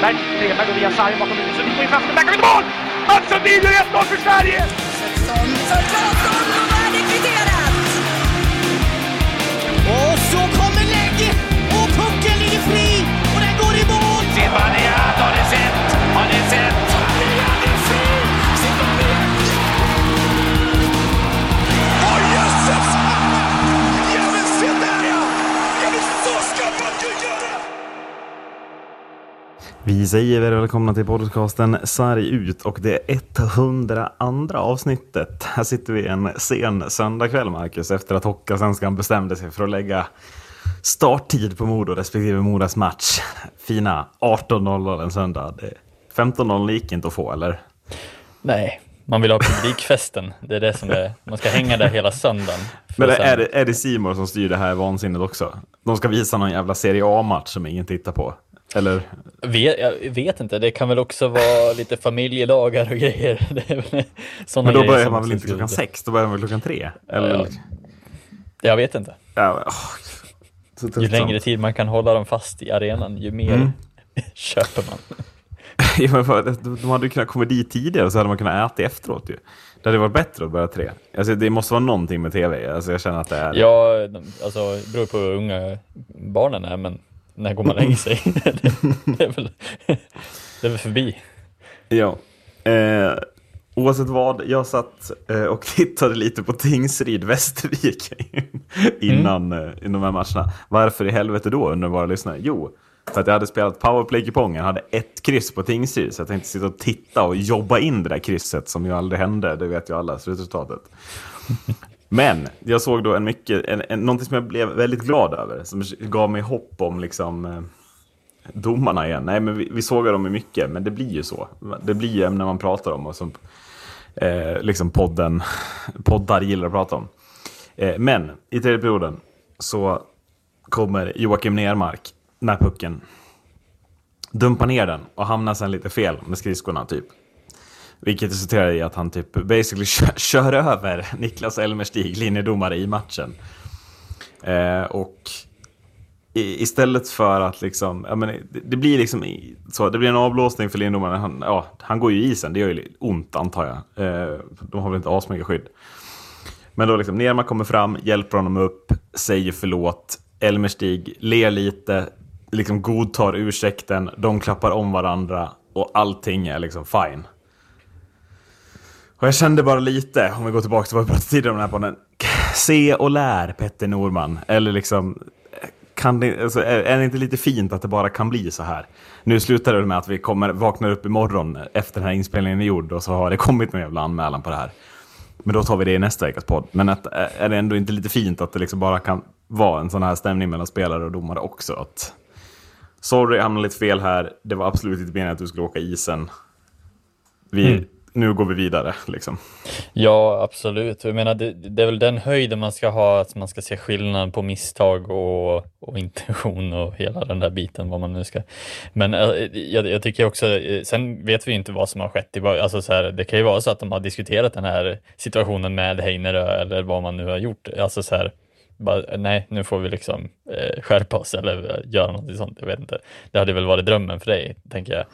Strömberg. Strömberg går via sargen bakom huvudet. så Sundin går in framför. Där kan vi mål! Mats Sundin gör 1-0 för Sverige! Vi säger välkomna till podcasten Sarg ut och det är 102 avsnittet. Här sitter vi en sen söndagkväll, Marcus, efter att Hockeyallsvenskan bestämde sig för att lägga starttid på Modo respektive Modas match. Fina 18.00 en söndag. Det- 15.00 gick inte att få, eller? Nej, man vill ha publikfesten. Det är det som är, man ska hänga där hela söndagen. Men sen- är det, är det Simon som styr det här vansinnet också? De ska visa någon jävla Serie A-match som ingen tittar på. Eller? Vet, jag vet inte, det kan väl också vara lite familjedagar och grejer. Men då börjar man väl inte klockan sex? Då börjar man väl klockan tre? Eller? Ja. Jag vet inte. Ja, men, Ju längre tid man kan hålla dem fast i arenan, ju mer Mm. köper man. Ja, men för, de de hade ju kunnat komma dit tidigare så hade man kunnat äta efteråt ju. Det hade varit bättre att börja tre. Alltså, det måste vara någonting med tv. Alltså, jag känner att det är... Ja, alltså det beror på hur unga barnen är, men när går man och lägger sig? det, det, är väl, det är väl förbi. Ja. Eh, oavsett vad, jag satt eh, och tittade lite på Tingsryd Västervik innan, eh, innan de här matcherna. Varför i helvete då, undrar våra lyssnare? Jo, för att jag hade spelat powerplay-kupongen, jag hade ett kryss på Tingsryd, så jag tänkte sitta och titta och jobba in det där krysset som ju aldrig hände, det vet ju alla, slutresultatet. Men jag såg då en mycket, en, en, någonting som jag blev väldigt glad över, som gav mig hopp om liksom eh, domarna igen. Nej, men vi, vi sågar dem i mycket, men det blir ju så. Det blir ju ämnen man pratar om och som eh, liksom podden, poddar gillar att prata om. Eh, men i tredje perioden så kommer Joakim Nermark med pucken, dumpar ner den och hamnar sen lite fel med skridskorna typ. Vilket resulterar i att han typ basically kör, kör över Niklas Elmerstig, linjedomare i matchen. Eh, och i, istället för att liksom, ja, men det, det blir liksom så, det blir en avblåsning för linjedomaren. Han, ja, han går ju i isen, det gör ju ont antar jag. Eh, de har väl inte asmycket skydd. Men då liksom, Nerman kommer fram, hjälper honom upp, säger förlåt. Elmerstig ler lite, liksom godtar ursäkten, de klappar om varandra och allting är liksom fine. Och jag kände bara lite, om vi går tillbaka till vad vi pratade tidigare om den här podden. Se och lär Petter Norman. Eller liksom, kan det, alltså, är, det inte lite fint att det bara kan bli så här? Nu slutar det med att vi kommer, vaknar upp imorgon efter den här inspelningen är gjord och så har det kommit någon jävla anmälan på det här. Men då tar vi det i nästa veckas podd. Men att, är det ändå inte lite fint att det liksom bara kan vara en sån här stämning mellan spelare och domare också? Att, sorry, jag hamnade lite fel här. Det var absolut inte meningen att du skulle åka isen. Vi, Mm. Nu går vi vidare, liksom. Ja, absolut. Jag menar, det, det är väl den höjden man ska ha, att man ska se skillnad på misstag och, och intention och hela den där biten, vad man nu ska. Men eh, jag, jag tycker också, eh, sen vet vi ju inte vad som har skett. Alltså så här, det kan ju vara så att de har diskuterat den här situationen med Heinerö eller vad man nu har gjort. Alltså så här, bara, nej, nu får vi liksom eh, skärpa oss eller eh, göra något sånt. Jag vet inte. Det hade väl varit drömmen för dig, tänker jag.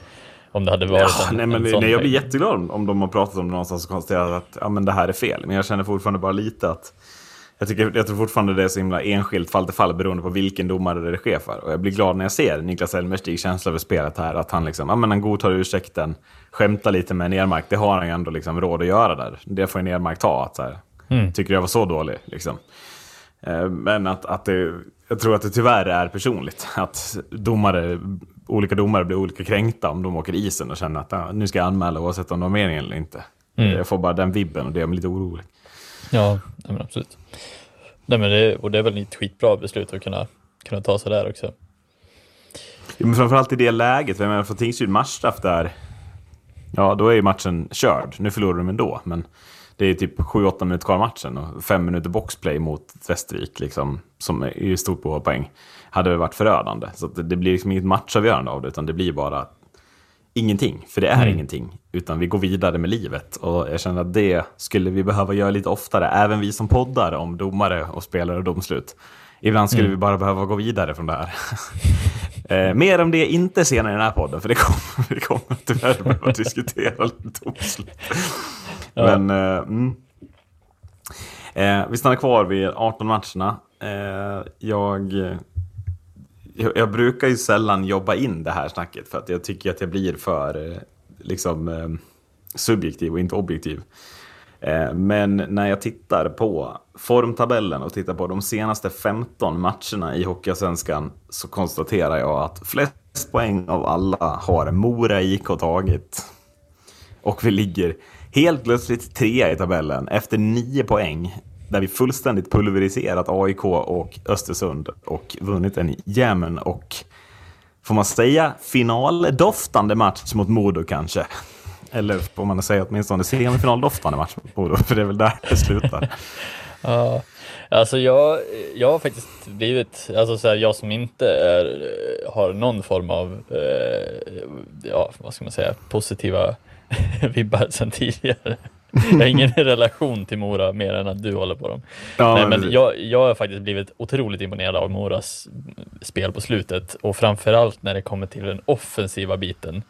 Om det hade varit Ja, en, nej, men, en sån nej, jag blir jätteglad om- om de har pratat om det någonstans och konstaterat att ja, men det här är fel. Men jag känner fortfarande bara lite att jag, tycker, jag tror fortfarande det är så himla enskilt fall till fall beroende på vilken domare det sker för. Och jag blir glad när jag ser Niklas Elmerstigs känsla över spelet här. Att han, liksom, ja, men han godtar ursäkten, skämtar lite med Nermark. Det har han ju ändå liksom råd att göra där. Det får ju Nermark ta. Att, så här, Mm. Tycker jag var så dålig. Liksom. Eh, Men att, att det, jag tror att det tyvärr är personligt. Att domare, olika domare blir olika kränkta om de åker isen och känner att ja, nu ska jag anmäla oavsett om de har meningen eller inte. Mm. Jag får bara den vibben och det är lite orolig. Ja, nej, men absolut. Nej, men det, och det är väl ett skitbra beslut att kunna, kunna ta sig där också. Ja, men framförallt i det läget, för jag menar för Tingsryd matchstraff där, ja då är ju matchen körd. Nu förlorar de ändå, men det är typ 7-8 minuter kvar matchen och 5 minuter boxplay mot Västervik, liksom, som är i stort behov av poäng, hade väl varit förödande. Så det, det blir liksom inget matchavgörande av det, utan det blir bara ingenting, för det är Mm. ingenting. Utan vi går vidare med livet. Och jag känner att det skulle vi behöva göra lite oftare, även vi som poddar om domare och spelare och domslut. Ibland skulle Mm. vi bara behöva gå vidare från det här. Eh, mer om det inte senare i den här podden, för det kommer vi kommer tyvärr behöva diskutera domslut. Men eh, mm. eh, vi stannar kvar vid 18 matcherna. Eh, jag, jag, jag brukar ju sällan jobba in det här snacket för att jag tycker att jag blir för eh, liksom, eh, subjektiv och inte objektiv. Eh, men när jag tittar på formtabellen och tittar på de senaste 15 matcherna i Hockeyallsvenskan så konstaterar jag att flest poäng av alla har Mora IK tagit. Och vi ligger helt plötsligt trea i tabellen efter nio poäng. Där vi fullständigt pulveriserat AIK och Östersund och vunnit en jämn och, får man säga, finaldoftande match mot Modo kanske. Eller får man säga åtminstone semifinaldoftande match mot Modo, för det är väl där det slutar. Ja, alltså jag, jag har faktiskt blivit, alltså så här, jag som inte är, eh, har någon form av, eh, ja vad ska man säga, positiva vibbar sedan tidigare. Jag har ingen relation till Mora mer än att du håller på dem. Ja, Nej, men jag, jag har faktiskt blivit otroligt imponerad av Moras spel på slutet och framförallt när det kommer till den offensiva biten.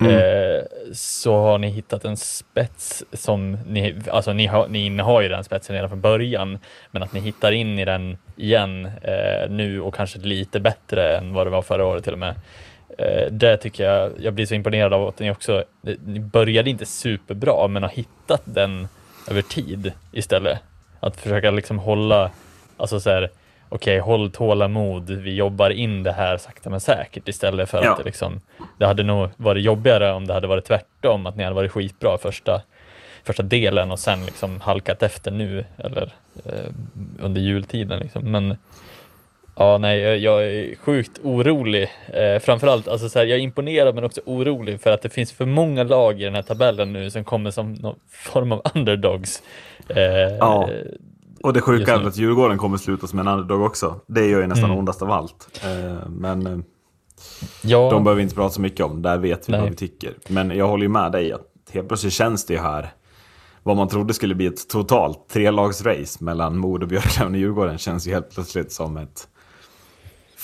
Mm. Eh, så har ni hittat en spets som ni, alltså ni, har, ni innehar ju den spetsen redan från början, men att ni hittar in i den igen eh, nu och kanske lite bättre än vad det var förra året till och med. Eh, det tycker jag, jag blir så imponerad av att ni också, ni började inte superbra, men har hittat den över tid istället. Att försöka liksom hålla, alltså så här, okej, håll tålamod, vi jobbar in det här sakta men säkert istället för Ja. att det liksom, det hade nog varit jobbigare om det hade varit tvärtom, att ni hade varit skitbra första, första delen och sen liksom halkat efter nu eller eh, under jultiden liksom. Men Ja, nej, jag- jag är sjukt orolig. Eh, framförallt, alltså så här, jag är imponerad men också orolig för att det finns för många lag i den här tabellen nu som kommer som någon form av underdogs. Eh, Ja. Och det sjuka är att Djurgården kommer sluta som en underdog också. Det gör ju nästan Mm. ondast av allt. Eh, Men eh, ja, de behöver vi inte prata så mycket om. Där vet vi Nej. vad vi tycker. Men jag håller ju med dig att helt plötsligt känns det ju här vad man trodde skulle bli ett totalt trelagsrace mellan Modo, Björklöven och Djurgården känns ju helt plötsligt som ett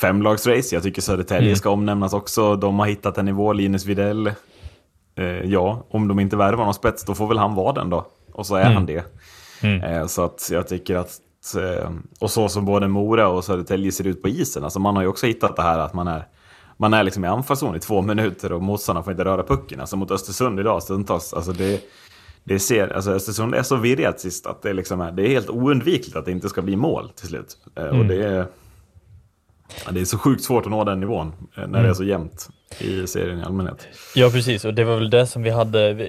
femlagsrace. Jag tycker Södertälje Mm. ska omnämnas också. De har hittat en nivå, Linus Widell. Eh, ja, om de inte värvar någon spets, då får väl han vara den då. Och så är Mm. han det. Mm. Eh, så att jag tycker att, eh, och så som både Mora och Södertälje ser ut på isen, alltså man har ju också hittat det här att man är, man är liksom i anfallszon i två minuter och motståndarna får inte röra pucken. Alltså mot Östersund idag stundtals, alltså det, det ser, alltså Östersund är så virrigt sist att det, liksom är, det är helt oundvikligt att det inte ska bli mål till slut. Eh, Och Mm. det är, ja, det är så sjukt svårt att nå den nivån eh, när det är så jämnt i serien i allmänhet. Ja, precis. Och det var väl det som vi hade,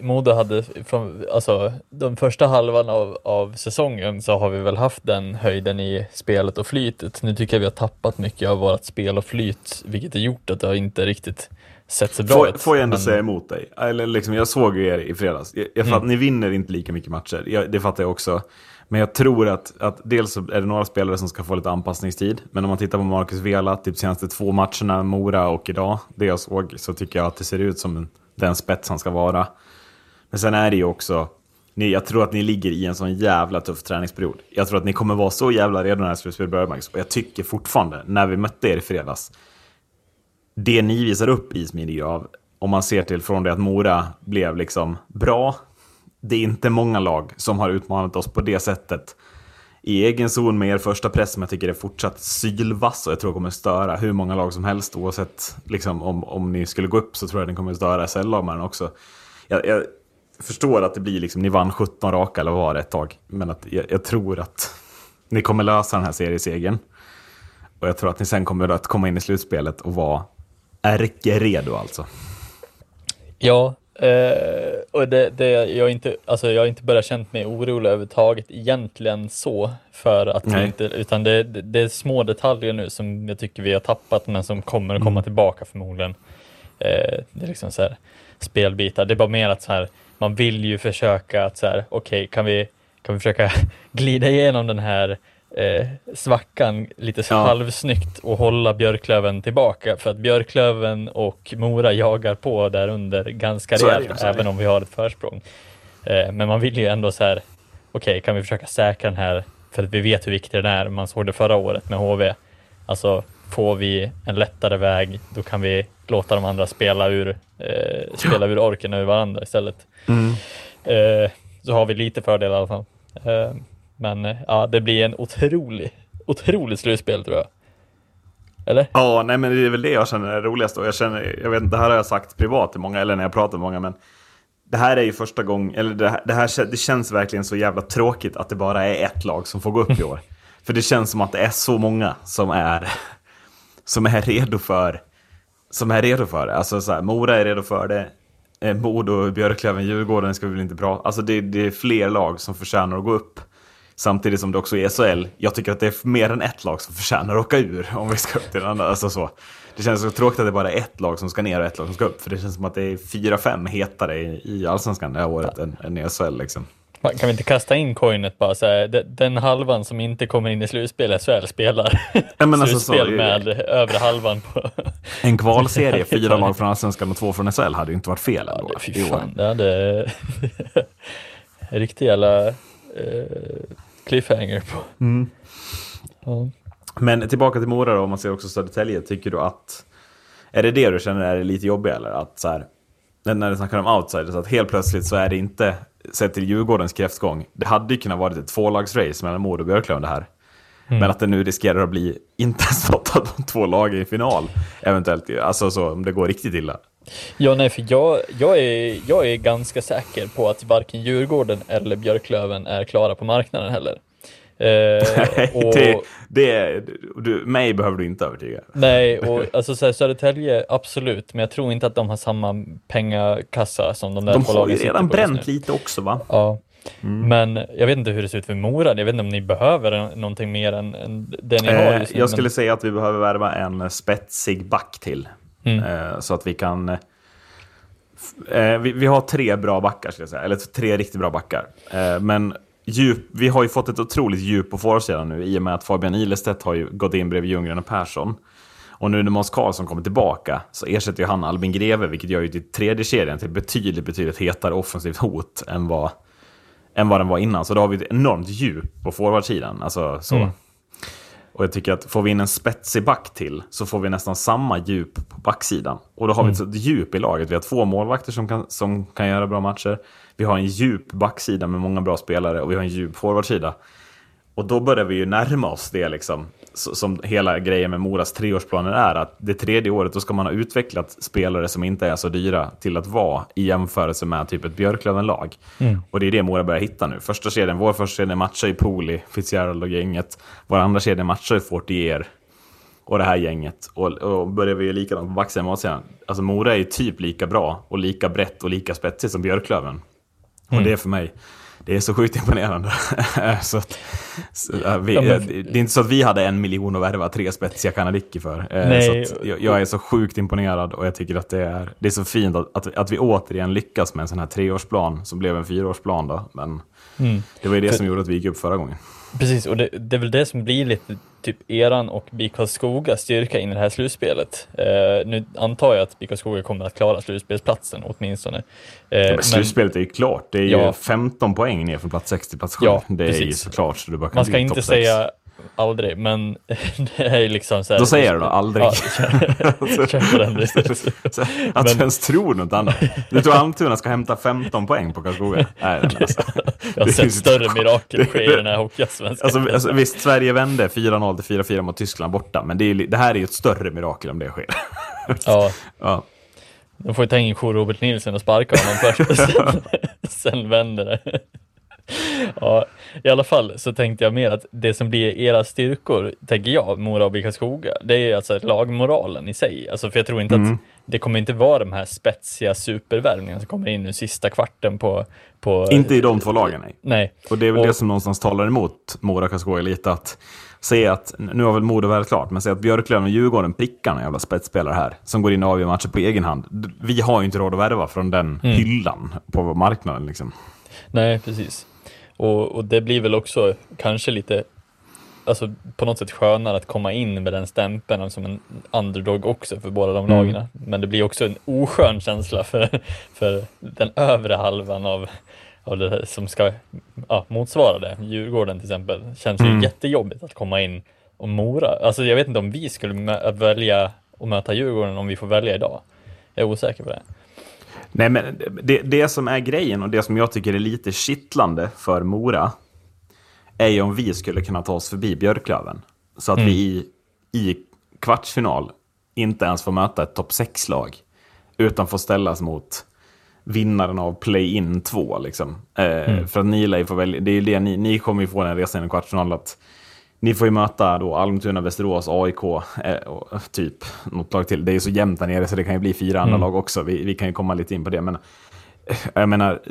Modo hade från, alltså den första halvan av, av säsongen så har vi väl haft den höjden i spelet och flytet. Nu tycker jag vi har tappat mycket av vårt spel och flyt, vilket har gjort att det har inte riktigt sett så bra Får, ut. får jag ändå Men- säga emot dig? Eller liksom, jag såg ju er i fredags. Jag, jag fatt, Ni vinner inte lika mycket matcher, jag, det fattar jag också. Men jag tror att, att dels så är det några spelare som ska få lite anpassningstid. Men om man tittar på Marcus Vela, typ senaste två matcherna, Mora och idag, det jag såg, så tycker jag att det ser ut som en- den spets han ska vara. Men sen är det ju också, ni, jag tror att ni ligger i en sån jävla tuff träningsperiod. Jag tror att ni kommer vara så jävla redo när slutspelet börjar. Max. Och jag tycker fortfarande, när vi mötte er i fredags, det ni visar upp i Smidigrav, om man ser till från det att Mora blev liksom bra, det är inte många lag som har utmanat oss på det sättet. I egen zon med er första press som jag tycker är fortsatt sylvass och jag tror kommer störa hur många lag som helst oavsett liksom, om, om ni skulle gå upp så tror jag den kommer störa SL-lag också. Jag, jag förstår att det blir liksom, ni vann 17 raka eller vad var det ett tag, men att jag, jag tror att ni kommer lösa den här seriesegern. Och jag tror att ni sen kommer att komma in i slutspelet och vara ärkeredo alltså. Ja, eh, och det, det, jag, har inte, alltså jag har inte börjat känt mig orolig överhuvudtaget egentligen så, för att Nej. inte, utan det, det, det är små detaljer nu som jag tycker vi har tappat, men som kommer att komma Mm. tillbaka förmodligen. Eh, det är liksom så här, spelbitar, det är bara mer att så här, man vill ju försöka att så här, okej, kan vi, kan vi försöka glida igenom den här eh, svackan lite Ja. halvsnyggt och hålla Björklöven tillbaka för att Björklöven och Mora jagar på där under ganska rejält även om vi har ett försprång. Eh, men man vill ju ändå så här, okej kan vi försöka säkra den här för att vi vet hur viktig den är. Man såg det förra året med HV. Alltså får vi en lättare väg, då kan vi låta de andra spela ur, eh, spela ur orken över varandra istället. Eh, så har vi lite fördel i alla fall. Men eh, ja, det blir en otrolig, otroligt slutspel tror jag. Eller? Ja, nej men det är väl det jag känner är roligast. Och jag känner, jag vet inte, det här har jag sagt privat till många, eller när jag pratar med många, men det här är ju första gången, eller det här, det här det känns verkligen så jävla tråkigt att det bara är ett lag som får gå upp i år. För det känns som att det är så många som är, som är redo för, som är redo för det. Alltså så här, Mora är redo för det, eh, Modo, Björklöven, Djurgården ska vi väl inte prata Alltså det, det är fler lag som förtjänar att gå upp. Samtidigt som det också är SHL. Jag tycker att det är mer än ett lag som förtjänar att åka ur om vi ska upp till den andra. Alltså så. Det känns så tråkigt att det bara är ett lag som ska ner och ett lag som ska upp. För det känns som att det är fyra, fem hetare i, allsvenskan det här året än, än i SHL. Liksom. Man Kan vi inte kasta in coinet bara så här, de- den halvan som inte kommer in i slutspel SHL spelar Ja, men alltså så- slutspel med övre halvan på... En kvalserie, fyra lag från allsvenskan och två från SHL hade ju inte varit fel ändå. Ja, fy i år. fan, det hade riktig jävla eh, cliffhanger på. Mm. Ja. Men tillbaka till Mora då, om man ser också Södertälje. Tycker du att... Är det det du känner är lite jobbigt eller? Att så här, när du snackar om outsiders, att helt plötsligt så är det inte, sett till Djurgårdens kräftgång, det hade ju kunnat vara ett tvålagsrace mellan Modo och Björklöven det här. Men att det nu riskerar att bli inte ens något av de två lagen i final, eventuellt. Alltså så, om det går riktigt illa. Ja, nej, för jag, jag, är, jag är ganska säker på att varken Djurgården eller Björklöven är klara på marknaden heller. Eh, och, det, det, du, mig behöver du inte övertyga. Nej, och alltså så här, Södertälje, absolut, men jag tror inte att de har samma pengakassa som de där De två har ju redan bränt lite också va? Ja. Mm. Men jag vet inte hur det ser ut för Mora. Jag vet inte om ni behöver någonting mer än, än det ni har Eh, just nu. jag skulle men, säga att vi behöver värva en spetsig back till. Mm. Eh, så att vi kan... eh, Eh, vi, vi har tre bra backar, skulle jag säga. Eller tre riktigt bra backar. Men djup, vi har ju fått ett otroligt djup på forwardsidan nu i och med att Fabian Ilestedt har ju gått in bredvid Ljunggren och Persson. Och nu när Måns Karlsson kommer tillbaka så ersätter ju han Albin Greve, vilket gör ju till tredje kedjan till betydligt, betydligt hetare offensivt hot än vad, än vad den var innan. Så då har vi ett enormt djup på forwardsidan. Alltså, så. Mm. Och jag tycker att får vi in en spetsig back till så får vi nästan samma djup på backsidan. Och då har vi ett djup i laget. Vi har två målvakter som kan, som kan göra bra matcher. Vi har en djup backsida med många bra spelare och vi har en djup forwardsida. Och då börjar vi ju närma oss det liksom, som hela grejen med Moras treårsplaner är. Att det tredje året då ska man ha utvecklat spelare som inte är så dyra till att vara i jämförelse med typ ett Björklöven-lag. Och det är det Mora börjar hitta nu. Första kedjan, vår första kedja matchar ju Poli, Fitzgerald och gänget. Vår andra kedja matchar ju Fortier och det här gänget. Och, och börjar vi ju likadant på backsidan och matsidan. Alltså Mora är ju typ lika bra och lika brett och lika spetsigt som Björklöven. Och det är för mig, det är så sjukt imponerande. så att, så, vi, Ja, men- det är inte så att vi hade en miljon att värva tre spetsiga kanadicker för. Eh, Nej. Så jag, jag är så sjukt imponerad och jag tycker att det är, det är så fint att, att, att vi återigen lyckas med en sån här treårsplan som blev en fyraårsplan då. Men Mm. det var ju det För- som gjorde att vi gick upp förra gången. Precis, och det, det är väl det som blir lite typ eran och BIK Karlskogas styrka in i det här slutspelet. Eh, nu antar jag att BIK Karlskoga kommer att klara slutspelsplatsen åtminstone. Eh, Ja, men men slutspelet är ju klart. Det är ju Ja. 15 poäng ner från plats 6 till plats 7. Ja, det är ju precis. såklart så du bara kan man ska inte säga aldrig, men det är ju liksom så här, Då säger du då aldrig. Ja, kör, kör på den. Att du ens tror något annat. Du tror Almtuna ska hämta 15 poäng på Karlskoga? Nej, men alltså. Jag har sett större mirakel ske i den här hockeyallsvenskan. Alltså, alltså, visst, Sverige vände 4-0 till 4-4 mot Tyskland borta, men det, är, det här är ju ett större mirakel om det sker. ja, Ja. de får ju ta in Robert Nilsson och sparka honom först sen, sen vänder det. Ja, i alla fall så tänkte jag mer att det som blir era styrkor, tänker jag, Mora och BIK Karlskoga, det är alltså lagmoralen i sig. Alltså, för jag tror inte Mm. att det kommer inte vara de här spetsiga supervärvningarna som kommer in nu sista kvarten på... på Inte i de två lagen, nej. Nej. Och det är väl Och- det som någonstans talar emot Mora Karlskoga lite att se att, nu har väl Modo väl klart, men se att Björklöven och Djurgården prickar några jävla spetsspelare här som går in och avgör matcher på egen hand. Vi har ju inte råd att värva från den Mm. hyllan på marknaden liksom. Nej, precis. Och, och det blir väl också kanske lite, alltså på något sätt skönare att komma in med den stämpeln som en underdog också för båda de Mm. lagen. Men det blir också en oskön känsla för, för den övre halvan av, av det som ska ja, motsvara det. Djurgården till exempel. Känns ju Mm. jättejobbigt att komma in och Mora. Alltså jag vet inte om vi skulle välja att möta Djurgården om vi får välja idag. Jag är osäker på det. Nej, men det, det som är grejen och det som jag tycker är lite kittlande för Mora är ju om vi skulle kunna ta oss förbi Björklöven. Så att vi i, i kvartsfinal inte ens får möta ett topp 6-lag. Utan får ställas mot vinnaren av play-in 2. Liksom. Eh, För att ni lär få välja, det är det ni, ni kommer ju få den resan i kvartsfinal. Att ni får ju möta då Almtuna, Västerås, AIK, eh, och typ något lag till. Det är ju så jämnt där nere så det kan ju bli fyra andra lag också. Vi, vi kan ju komma lite in på det. Men eh, jag menar,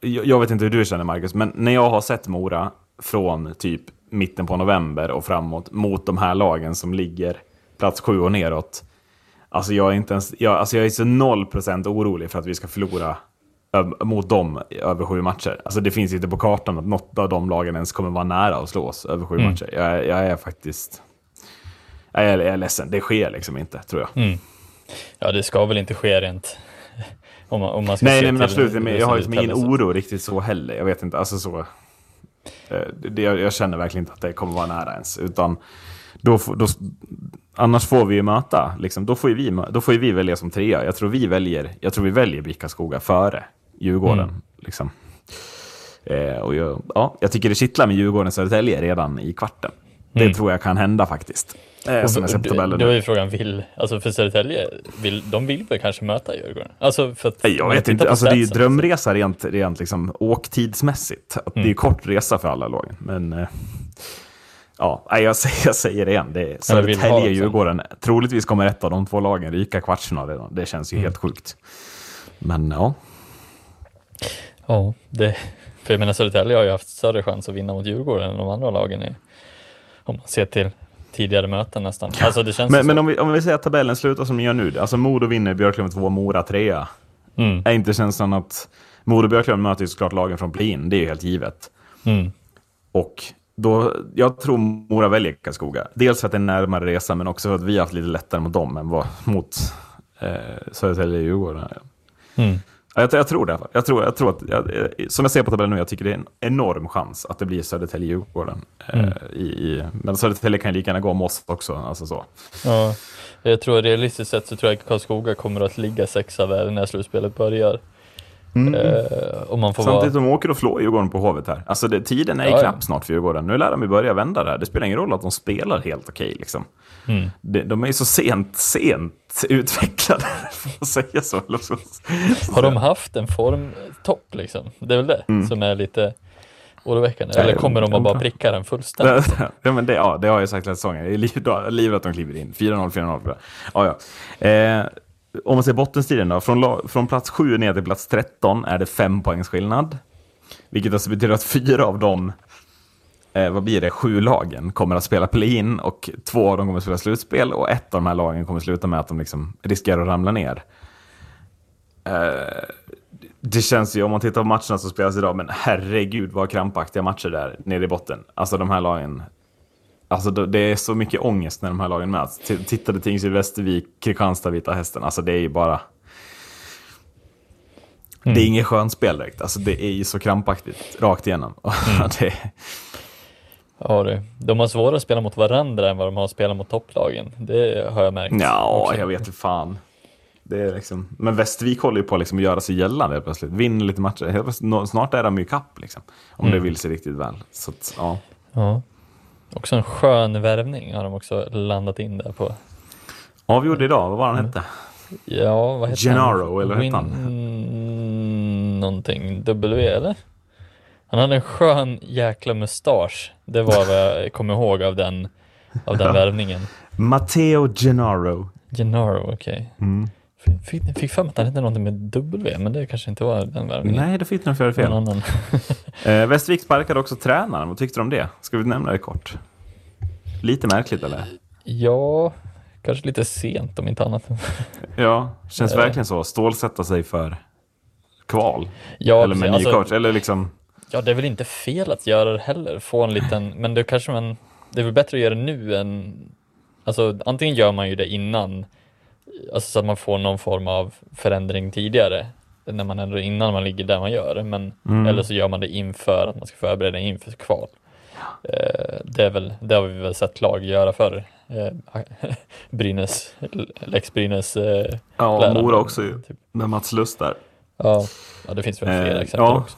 jag, jag vet inte hur du känner Marcus, men när jag har sett Mora från typ mitten på november och framåt mot de här lagen som ligger plats sju och neråt. Alltså jag är inte ens, jag, alltså jag är så noll procent orolig för att vi ska förlora mot dem över sju matcher. Alltså det finns inte på kartan att något av de lagen ens kommer vara nära att slå oss över sju matcher. Jag, är- jag är faktiskt... Jag är, jag är ledsen, det sker liksom inte, tror jag. Ja, det ska väl inte ske rent om man, om man ska Nej, nej, men absolut. Men jag har liksom ingen oro riktigt så heller. Jag vet inte, alltså så... eh, Det, jag, jag känner verkligen inte att det kommer vara nära ens. Utan då, då, annars får vi ju möta, liksom, då, får ju vi, då får ju vi välja som trea. Jag tror vi väljer, jag tror vi väljer Bickaskoga före Djurgården. Liksom. Eh, och jag, ja, jag tycker det kittlar med Djurgården Södertälje redan i kvarten. Det tror jag kan hända faktiskt. Eh, som jag ser på Då- är ju frågan, vill, alltså för Södertälje, vill, de vill väl kanske möta Djurgården? Alltså för att, Jag vet inte, alltså det är ju drömresa rent, rent liksom, åktidsmässigt. Att Det är ju kort resa för alla lagen. Men eh, ja, jag, säger, jag säger det igen. Det är Södertälje, liksom. Djurgården. Troligtvis kommer ett av de två lagen ryka kvartsfinal redan. Det känns ju Mm. helt sjukt. Men ja, Ja, det, för jag menar Södertälje har ju haft större chans att vinna mot Djurgården än de andra lagen i, om man ser till tidigare möten nästan. Alltså det känns men, men om, vi, om vi säger att tabellen slutar som den gör nu. Alltså Modo vinner, Björklöven 2, Mora 3. Mm. Är inte känslan att Modo och Björklöven möter ju såklart lagen från play-in. Det är ju helt givet. Mm. Och då, jag tror Mora väljer Karlskoga. Dels för att det är närmare resa, men också för att vi har haft lite lättare mot dem än vad, mot eh, Södertälje och Djurgården. Mm. Ja, jag, jag tror det. Jag tror, jag tror att, jag, eh, som jag ser på tabellen nu, jag tycker det är en enorm chans att det blir Södertälje-Djurgården. Eh, i, i, men Södertälje kan ju lika gärna gå om oss också. Alltså så. Ja, jag tror realistiskt sett så tror jag att Karlskoga kommer att ligga sexa där när slutspelet börjar. Eh, och man får Samtidigt vara... de åker och slår Djurgården på Hovet här. Alltså det, tiden är Ja, ja. knapp snart för Djurgården. Nu lär de ju börja vända det här. Det spelar ingen roll att de spelar helt okej. liksom. Mm. de, de är ju så sent, sent utvecklade, för att säga så. Har de haft en formtopp liksom? Det är väl det som är lite oroväckande. Eller kommer de att bara pricka den fullständigt? ja, men det, ja, det har jag sagt hela säsongen. Jag är livet att de kliver in. 4-0, 4-0. för det. Ja, ja. Eh, om man ser bottenstriden då. Från, från plats 7 ner till plats 13 är det fem poängs skillnad. Vilket alltså betyder att fyra av dem, eh, vad blir det, sju lagen kommer att spela play-in och två av dem kommer att spela slutspel och ett av de här lagen kommer att sluta med att de liksom riskerar att ramla ner. Eh, det känns ju, om man tittar på matcherna som spelas idag, men herregud vad krampaktiga matcher det är nere i botten. Alltså de här lagen. Alltså det är så mycket ångest när de här lagen möts. T- Tittade Tingsryd, Västervik, Kristianstad, Vita Hästen. Alltså det är ju bara... Det är inget skönspel direkt. Alltså det är ju så krampaktigt rakt igenom. det, Ja, du. De har svårare att spela mot varandra än vad de har att spela mot topplagen. Det har jag märkt. ja, också. jag vet inte fan. Det är liksom, men Västervik håller ju på liksom att göra sig gällande helt plötsligt. Vinner lite matcher. Snart är de ju kapp liksom. Om det vill sig riktigt väl. Så att, ja. Ja. Också en skön värvning har de också landat in där på. Avgjorde idag, vad var han hette? Ja, vad heter Gennaro, han? eller vad hette Win... Någonting, W eller? Han hade en skön jäkla mustasch. Det var vad jag kommer ihåg av den, av den värvningen. Matteo Gennaro. Gennaro, okej. Mm. Fick, fick för mig att han hette någonting med W, men det kanske inte var den värvningen. Nej, det fick de för fel. Annan. Eh, Västervik sparkade också tränaren. Vad tyckte du om det? Ska vi nämna det kort? Lite märkligt eller? ja, kanske lite sent om inte annat. Ja, känns Eh. verkligen så. Stålsätta sig för kval. Ja, eller med precis. ny Alltså- coach. Eller liksom... Ja, det är väl inte fel att göra det heller, få en liten, men det kanske man, det är väl bättre att göra det nu än, alltså antingen gör man ju det innan, alltså så att man får någon form av förändring tidigare, när man ändå innan man ligger där man gör, men Mm. eller så gör man det inför att man ska förbereda inför kval. Eh, det, är väl, det har vi väl sett lag göra förr. Eh, Brynäs, Lex Brynäs. Eh, Ja. Mora också ju. Typ. Med Mats Lust där. Ja, ja, det finns väl flera Eh, exempel ja. också.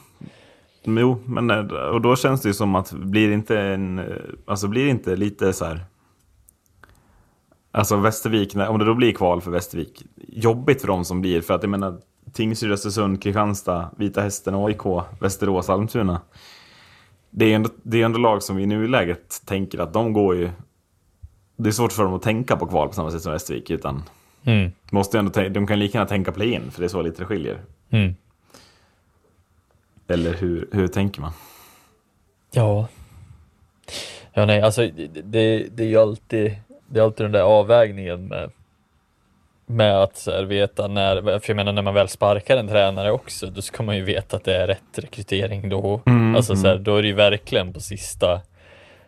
Jo, men eh, och då känns det ju som att blir inte en, eh, alltså blir inte lite så här, alltså Västervik, om det då blir kval för Västervik, jobbigt för dem som blir, för att jag menar Tingsryd, Östersund, Kristianstad, Vita Hästen, AIK, Västerås, Almtuna. Det är ändå, det är ändå lag som i nuläget tänker att de går ju, det är svårt för dem att tänka på kval på samma sätt som Västervik, utan Mm. måste ändå, de kan lika gärna tänka play-in, för det är så lite det skiljer. Mm. Eller hur, hur tänker man? Ja. Ja, nej, alltså det, det, är ju alltid, det är alltid den där avvägningen med, med att här, veta när, för jag menar när man väl sparkar en tränare också, då ska man ju veta att det är rätt rekrytering då. Mm, alltså så här, då är det ju verkligen på sista Man,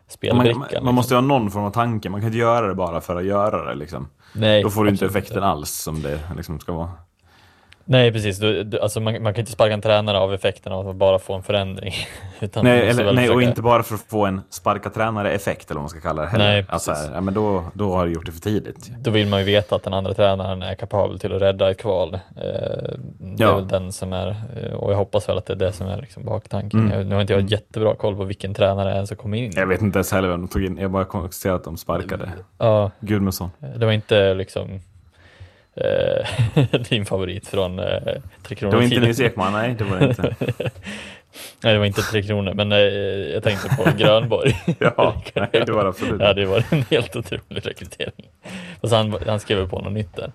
spelbrickan. man, liksom. man måste ju ha någon form av tanke, man kan inte göra det bara för att göra det. Liksom. nej, Då får du inte effekten alls som det liksom ska vara. Nej, precis. Du, du, alltså man, man kan inte sparka en tränare av effekten av att bara få en förändring. Utan Nej, eller, nej och försöka- inte bara för att få en sparka tränare-effekt eller vad man ska kalla det heller. Nej, alltså, precis. här, ja, men då, då har du gjort det för tidigt. Då vill man ju veta att den andra tränaren är kapabel till att rädda ett kval. Eh, det är Ja. väl den som är, eh, och jag hoppas väl att det är det som är liksom baktanken. Mm. Jag, nu har inte jag jättebra koll på vilken tränare det är som kommer in. Jag vet inte ens heller vem de tog in, jag bara konstaterade att de sparkade Ja, Gudmundsson. det var inte liksom din favorit från eh, Tre Det Kronor. var inte. Nils Ekman, nej det var det inte. Nej, det var inte Tre Kronor, men eh, jag tänkte på Grönborg. Ja, nej, det var det absolut Ja, det var en helt otrolig rekrytering. Fast han, han skrev på något nytt där.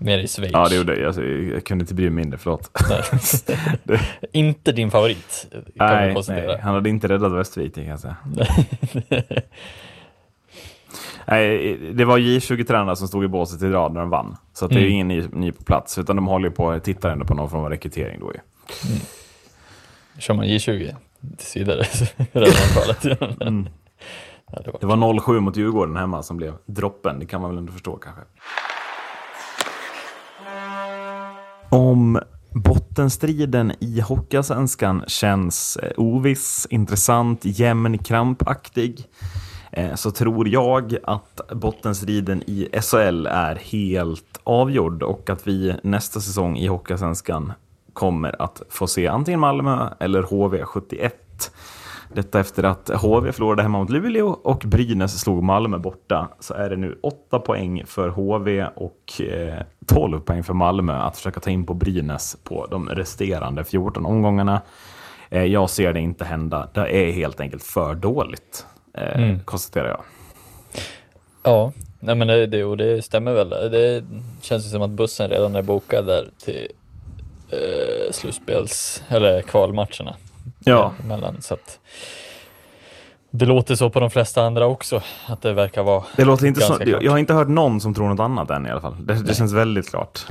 Mer i Schweiz. Ja, det gjorde jag. Alltså, jag kunde inte bry mig mindre, förlåt. Nej. Inte din favorit, Nej, nej, han hade inte räddat Västervik, det kan jag säga. Nej, det var J20-tränarna som stod i båset i rad när de vann. Så att det är Mm. ingen ny, ny på plats, utan de håller på att titta ändå på någon form av rekrytering då ju. Kör man J20 tills vidare så. Mm. Ja, det var. Det var 0-7 mot Djurgården hemma som blev droppen, det kan man väl ändå förstå kanske. Om bottenstriden i Hockeyallsvenskan känns eh, oviss, intressant, jämn, krampaktig Eh, så tror jag att bottenstriden i SHL är helt avgjord och att vi nästa säsong i Hockeyallsvenskan kommer att få se antingen Malmö eller HV71. Detta efter att HV förlorade hemma mot Luleå och Brynäs slog Malmö borta. Så är det nu 8 poäng för HV och eh, 12 poäng för Malmö att försöka ta in på Brynäs på de resterande 14 omgångarna. Eh, jag ser det inte hända. Det är helt enkelt för dåligt, eh, Mm. konstaterar jag. Ja, nej men det, det, och det stämmer väl. Det känns ju som att bussen redan är bokad där till eh, slutspels, eller kvalmatcherna. Ja. eh, Emellan, så att det låter så på de flesta andra också, att det verkar vara Det låter inte så, klart. jag har inte hört någon som tror något annat än i alla fall. Det, det känns väldigt klart.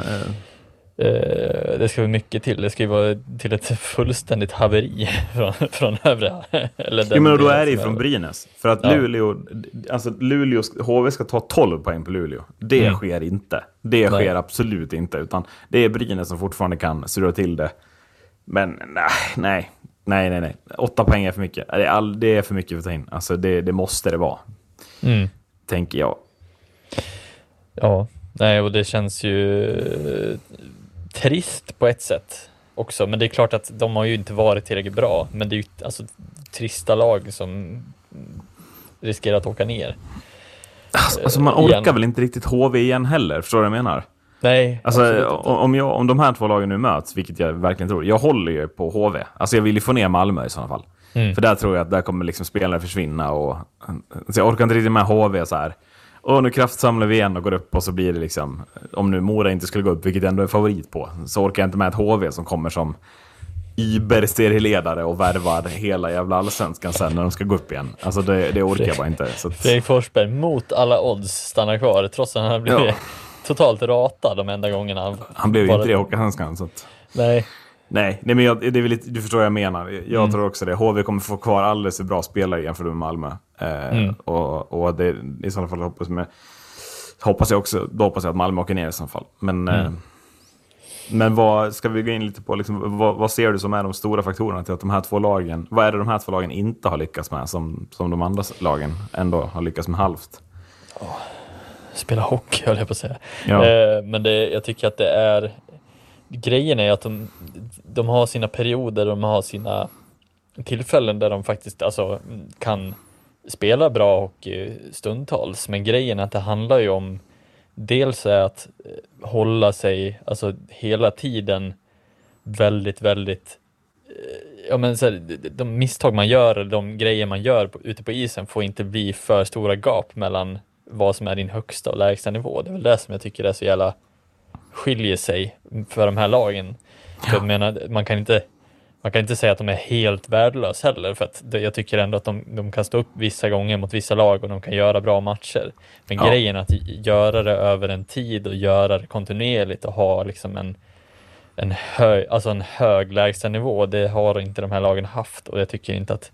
Eh, det ska väl mycket till. Det ska ju vara till ett fullständigt haveri från, från övriga. Eller den Ja, men då är det ju från Brynäs. För att Ja. Luleå, alltså Luleå, HV ska ta 12 poäng på Luleå. Det Mm. sker inte. Det Nej. sker absolut inte. Utan det är Brynäs som fortfarande kan surra till det. Men nej, nej, nej, nej. nej. Åtta poäng är för mycket. Det är, all, det är för mycket för att ta in. Alltså det, det måste det vara, Mm. tänker jag. Ja, nej och det känns ju trist på ett sätt också. Men det är klart att de har ju inte varit tillräckligt bra. Men det är ju alltså trista lag som riskerar att åka ner. Alltså man Eh, igen. orkar väl inte riktigt HV igen heller, förstår du vad jag menar? Nej, Alltså, om, jag, om de här två lagen nu möts, vilket jag verkligen tror. Jag håller ju på HV. Alltså jag vill ju få ner Malmö i sådana fall. Mm. För där tror jag att där kommer liksom spelare försvinna. Och, så jag orkar inte riktigt med HV så här. Och nu kraftsamlar vi igen och går upp och så blir det liksom, om nu Mora inte skulle gå upp, vilket jag ändå är favorit på, så orkar jag inte med ett HV som kommer som Iber-serieledare och värvar hela jävla allsvenskan sen när de ska gå upp igen. Alltså det, det orkar jag bara inte. Så att, Fredrik Forsberg mot alla odds stannar kvar trots att han har blivit Ja. totalt ratad de enda gångerna han han blev ju bara- inte det i Hockeyallsvenskan. Att, Nej, Nej, nej men jag, det är lite, du förstår vad jag menar. Jag Mm. tror också det. HV kommer få kvar alldeles för bra spelare jämfört med Malmö. Eh, Mm. Och, och det, i sådana fall hoppas, med, hoppas jag också då hoppas jag att Malmö åker ner i så fall. Men eh, Men vad, ska vi gå in lite på, liksom, vad, vad ser du som är de stora faktorerna till att de här två lagen, vad är det de här två lagen inte har lyckats med som, som de andra lagen ändå har lyckats med halvt? spela hockey höll jag på att säga. Ja. Eh, men det, jag tycker att det är grejen är att de, de har sina perioder, de har sina tillfällen där de faktiskt alltså, kan spela bra hockey stundtals. Men grejen är att det handlar ju om dels är att eh, hålla sig, alltså hela tiden väldigt, väldigt eh, Ja men så här, de- misstag man gör, de grejer man gör på, ute på isen får inte bli för stora gap mellan vad som är din högsta och lägsta nivå. Det är väl det som jag tycker är så jävla skiljer sig för de här lagen. För jag menar, man kan inte man kan inte säga att de är helt värdelösa heller, för att jag tycker ändå att de, de kan stå upp vissa gånger mot vissa lag och de kan göra bra matcher. Men Ja. grejen att göra det över en tid och göra det kontinuerligt och ha liksom en, en, hög, alltså en hög lägstanivå, det har inte de här lagen haft och jag tycker inte att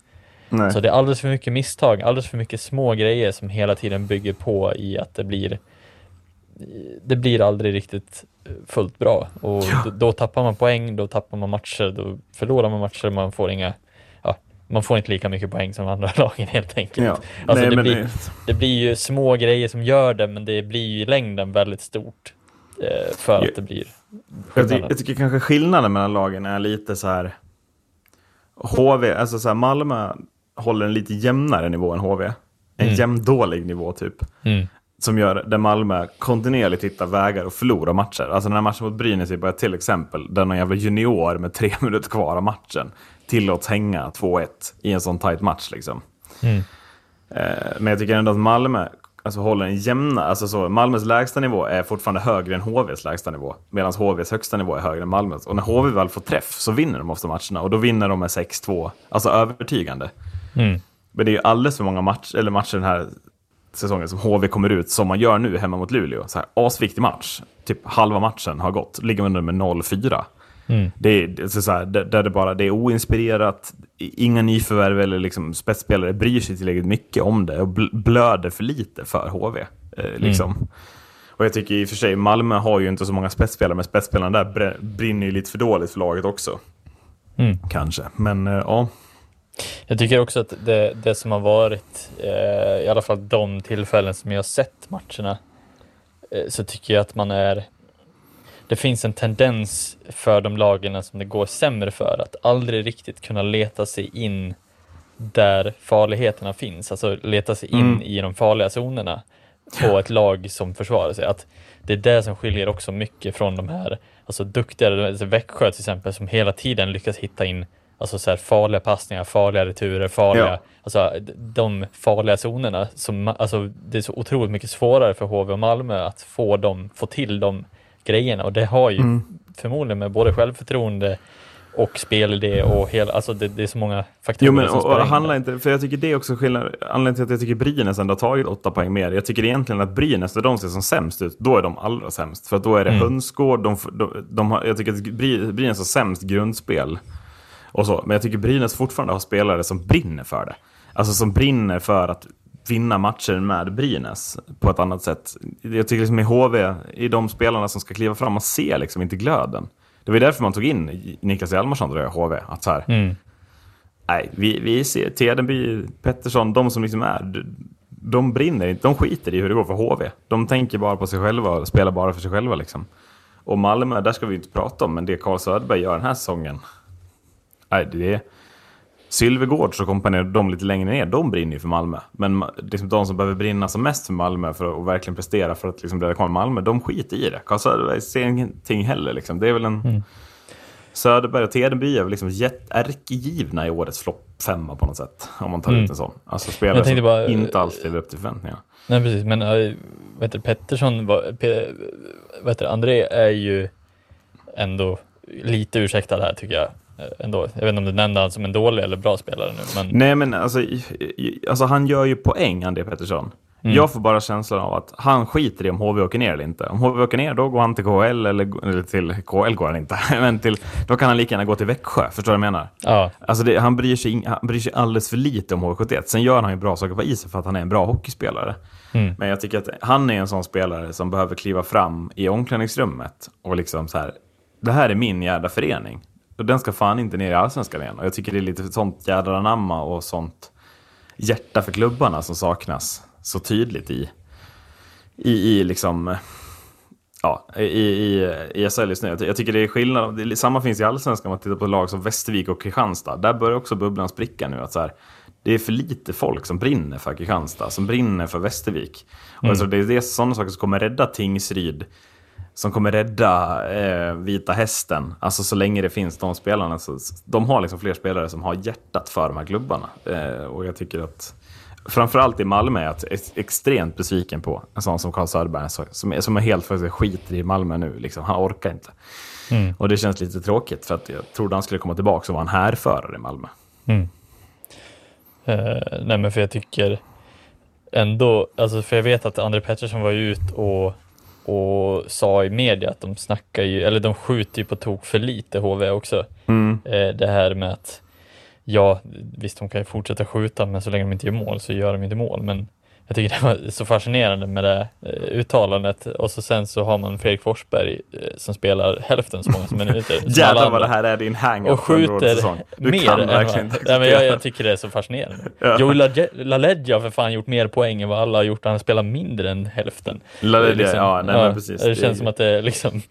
Nej. så det är alldeles för mycket misstag, alldeles för mycket små grejer som hela tiden bygger på i att det blir det blir aldrig riktigt eh, fullt bra och då, då tappar man poäng, då tappar man matcher, då förlorar man matcher, man får inga ja, man får inte lika mycket poäng som andra lagen helt enkelt. Ja. Alltså Nej, det, blir, det- det blir ju små grejer som gör det, men det blir ju i längden väldigt stort eh, för Ja. att det blir Jag, ty skillnaden. jag tycker kanske skillnaden mellan lagen är lite så här. HV, alltså så här, Malmö håller en lite jämnare nivå än HV. En Mm. jämndålig nivå typ. Mm. Som gör där Malmö kontinuerligt hittar vägar att förlora matcher. Alltså den här matchen mot Brynäs är bara ett till exempel. Där någon jävla junior med tre minuter kvar av matchen tillåts hänga 2-1 i en sån tight match liksom. Mm. Eh, men jag tycker ändå att Malmö alltså, håller en jämna, alltså så, Malmös lägsta nivå är fortfarande högre än HVs lägsta nivå. Medan HVs högsta nivå är högre än Malmös. Och när HV väl får träff så vinner de ofta matcherna. Och då vinner de med 6-2, alltså övertygande. Mm. Men det är ju alldeles för många match, eller matcher den här säsongen som HV kommer ut som man gör nu hemma mot Luleå. Så här, asviktig match. Typ halva matchen har gått. Ligger under med 0-4. Mm. Det är, det är så här, där, där det bara det är oinspirerat. Inga nyförvärv eller liksom spetsspelare bryr sig tillräckligt mycket om det och bl- blöder för lite för HV. Eh, liksom. Och jag tycker i och för sig Malmö har ju inte så många spetsspelare, men spetsspelarna där br- brinner ju lite för dåligt för laget också. Mm. Kanske, men eh, ja. Jag tycker också att det, det som har varit, eh, i alla fall de tillfällen som jag har sett matcherna, eh, så tycker jag att man är det finns en tendens för de lagen som det går sämre för att aldrig riktigt kunna leta sig in där farligheterna finns, alltså leta sig in Mm. i de farliga zonerna på ett lag som försvarar sig. Att det är det som skiljer också mycket från de här alltså duktigare, alltså Växjö till exempel, som hela tiden lyckas hitta in alltså så här farliga passningar, farliga returer, farliga, Ja. alltså de farliga zonerna. Som, alltså, det är så otroligt mycket svårare för HV och Malmö att få, dem, få till de grejerna och det har ju Mm. förmodligen med både självförtroende och spelidé och hela, alltså det, det är så många faktorer Jo, men som och, spelar och handlar inte, för jag tycker det är också skillnad, anledningen till att jag tycker Brynäs ändå har tagit åtta poäng mer. Jag tycker egentligen att Brynäs, när de ser som sämst ut, då är de allra sämst. För då är det Mm. hönsgård, de, de, de har, jag tycker att Bry- Brynäs har sämst grundspel. Och så. Men jag tycker Brynäs fortfarande har spelare som brinner för det. Alltså som brinner för att vinna matcher med Brynäs på ett annat sätt. Jag tycker liksom i HV, i de spelarna som ska kliva fram, man ser liksom inte glöden. Det var ju därför man tog in Niklas Hjalmarsson, tror jag, HV. Att så här, Mm. Nej, vi, vi ser Tedenby, Pettersson, de som liksom är, de, de brinner inte, de skiter i hur det går för HV. De tänker bara på sig själva och spelar bara för sig själva liksom. Och Malmö, där ska vi inte prata om, men det Carl Söderberg gör den här säsongen, nej, det är... Sylvegårds och kompani, de lite längre ner, de brinner ju för Malmö. Men liksom de som behöver brinna som mest för Malmö för att verkligen prestera för att liksom rädda kvar Malmö, de skiter i det. Carl Söderberg ser ingenting heller. Liksom. Det är väl en... Söderberg och Tedenby är väl liksom ärkegivna i årets flopp femma på något sätt. Om man tar Mm. ut en sån. Alltså spelare som bara, inte alls lever upp till förväntningarna. Nej precis, men äh, vad heter Pettersson, Pe, vad heter André är ju ändå lite ursäktad här tycker jag. Eh, Ändå. Jag vet inte om du nämnde han som en dålig eller bra spelare nu, men Nej men alltså, alltså han gör ju poäng, André Pettersson. Mm. Jag får bara känslan av att han skiter i om HV åker ner eller inte. Om HV åker ner, då går han till KL, eller, eller till KL går han inte. Men till, då kan han lika gärna gå till Växjö, förstår du vad jag menar? ja, Alltså det, han, bryr sig, han bryr sig alldeles för lite om HV71. Sen gör han ju bra saker på isen för att han är en bra hockeyspelare. Mm. Men jag tycker att han är en sån spelare som behöver kliva fram i omklädningsrummet och liksom så här det här är min jävla förening. Och den ska fan inte ner i allsvenskan igen. Och jag tycker det är lite sånt jädra anamma och sånt hjärta för klubbarna som saknas så tydligt i, i, i liksom ja, i, i, i SHL just nu. Jag ty- Jag tycker det är skillnad. Det är, samma finns i allsvenskan om man tittar på lag som Västervik och Kristianstad. Där börjar också bubblan spricka nu. Att så här, det är för lite folk som brinner för Kristianstad, som brinner för Västervik. Och alltså, det är det, sådana saker som kommer rädda Tingsryd, som kommer rädda eh, Vita Hästen. Alltså så länge det finns de spelarna. Så, de har liksom fler spelare som har hjärtat för de här klubbarna. Eh, och jag tycker att framförallt i Malmö är jag ex- extremt besviken på en sån som Carl Söderberg som är, som är helt för sig skiter i Malmö nu. Liksom. Han orkar inte. Och det känns lite tråkigt för att jag trodde han skulle komma tillbaka och vara en härförare i Malmö. Eh, nej men för jag tycker ändå, alltså för jag vet att André Pettersson var ju ut och, och sa i media att de snackar ju, eller de skjuter ju på tok för lite HV också. Eh, det här med att, ja visst de kan ju fortsätta skjuta men så länge de inte gör mål så gör de inte mål. Men jag tycker det var så fascinerande med det eh, uttalandet och så sen så har man Fredrik Forsberg eh, som spelar hälften så många minuter. Jävlar vad det här är din hang och skjuter Du mer kan verkligen inte nej, men jag, jag tycker det är så fascinerande. Joey Lage- LaLeggia har för fan gjort mer poäng än vad alla har gjort. Han spelar mindre än hälften. LaLeggia, är ja, nej, men precis. Det, Det känns är- som att det är liksom...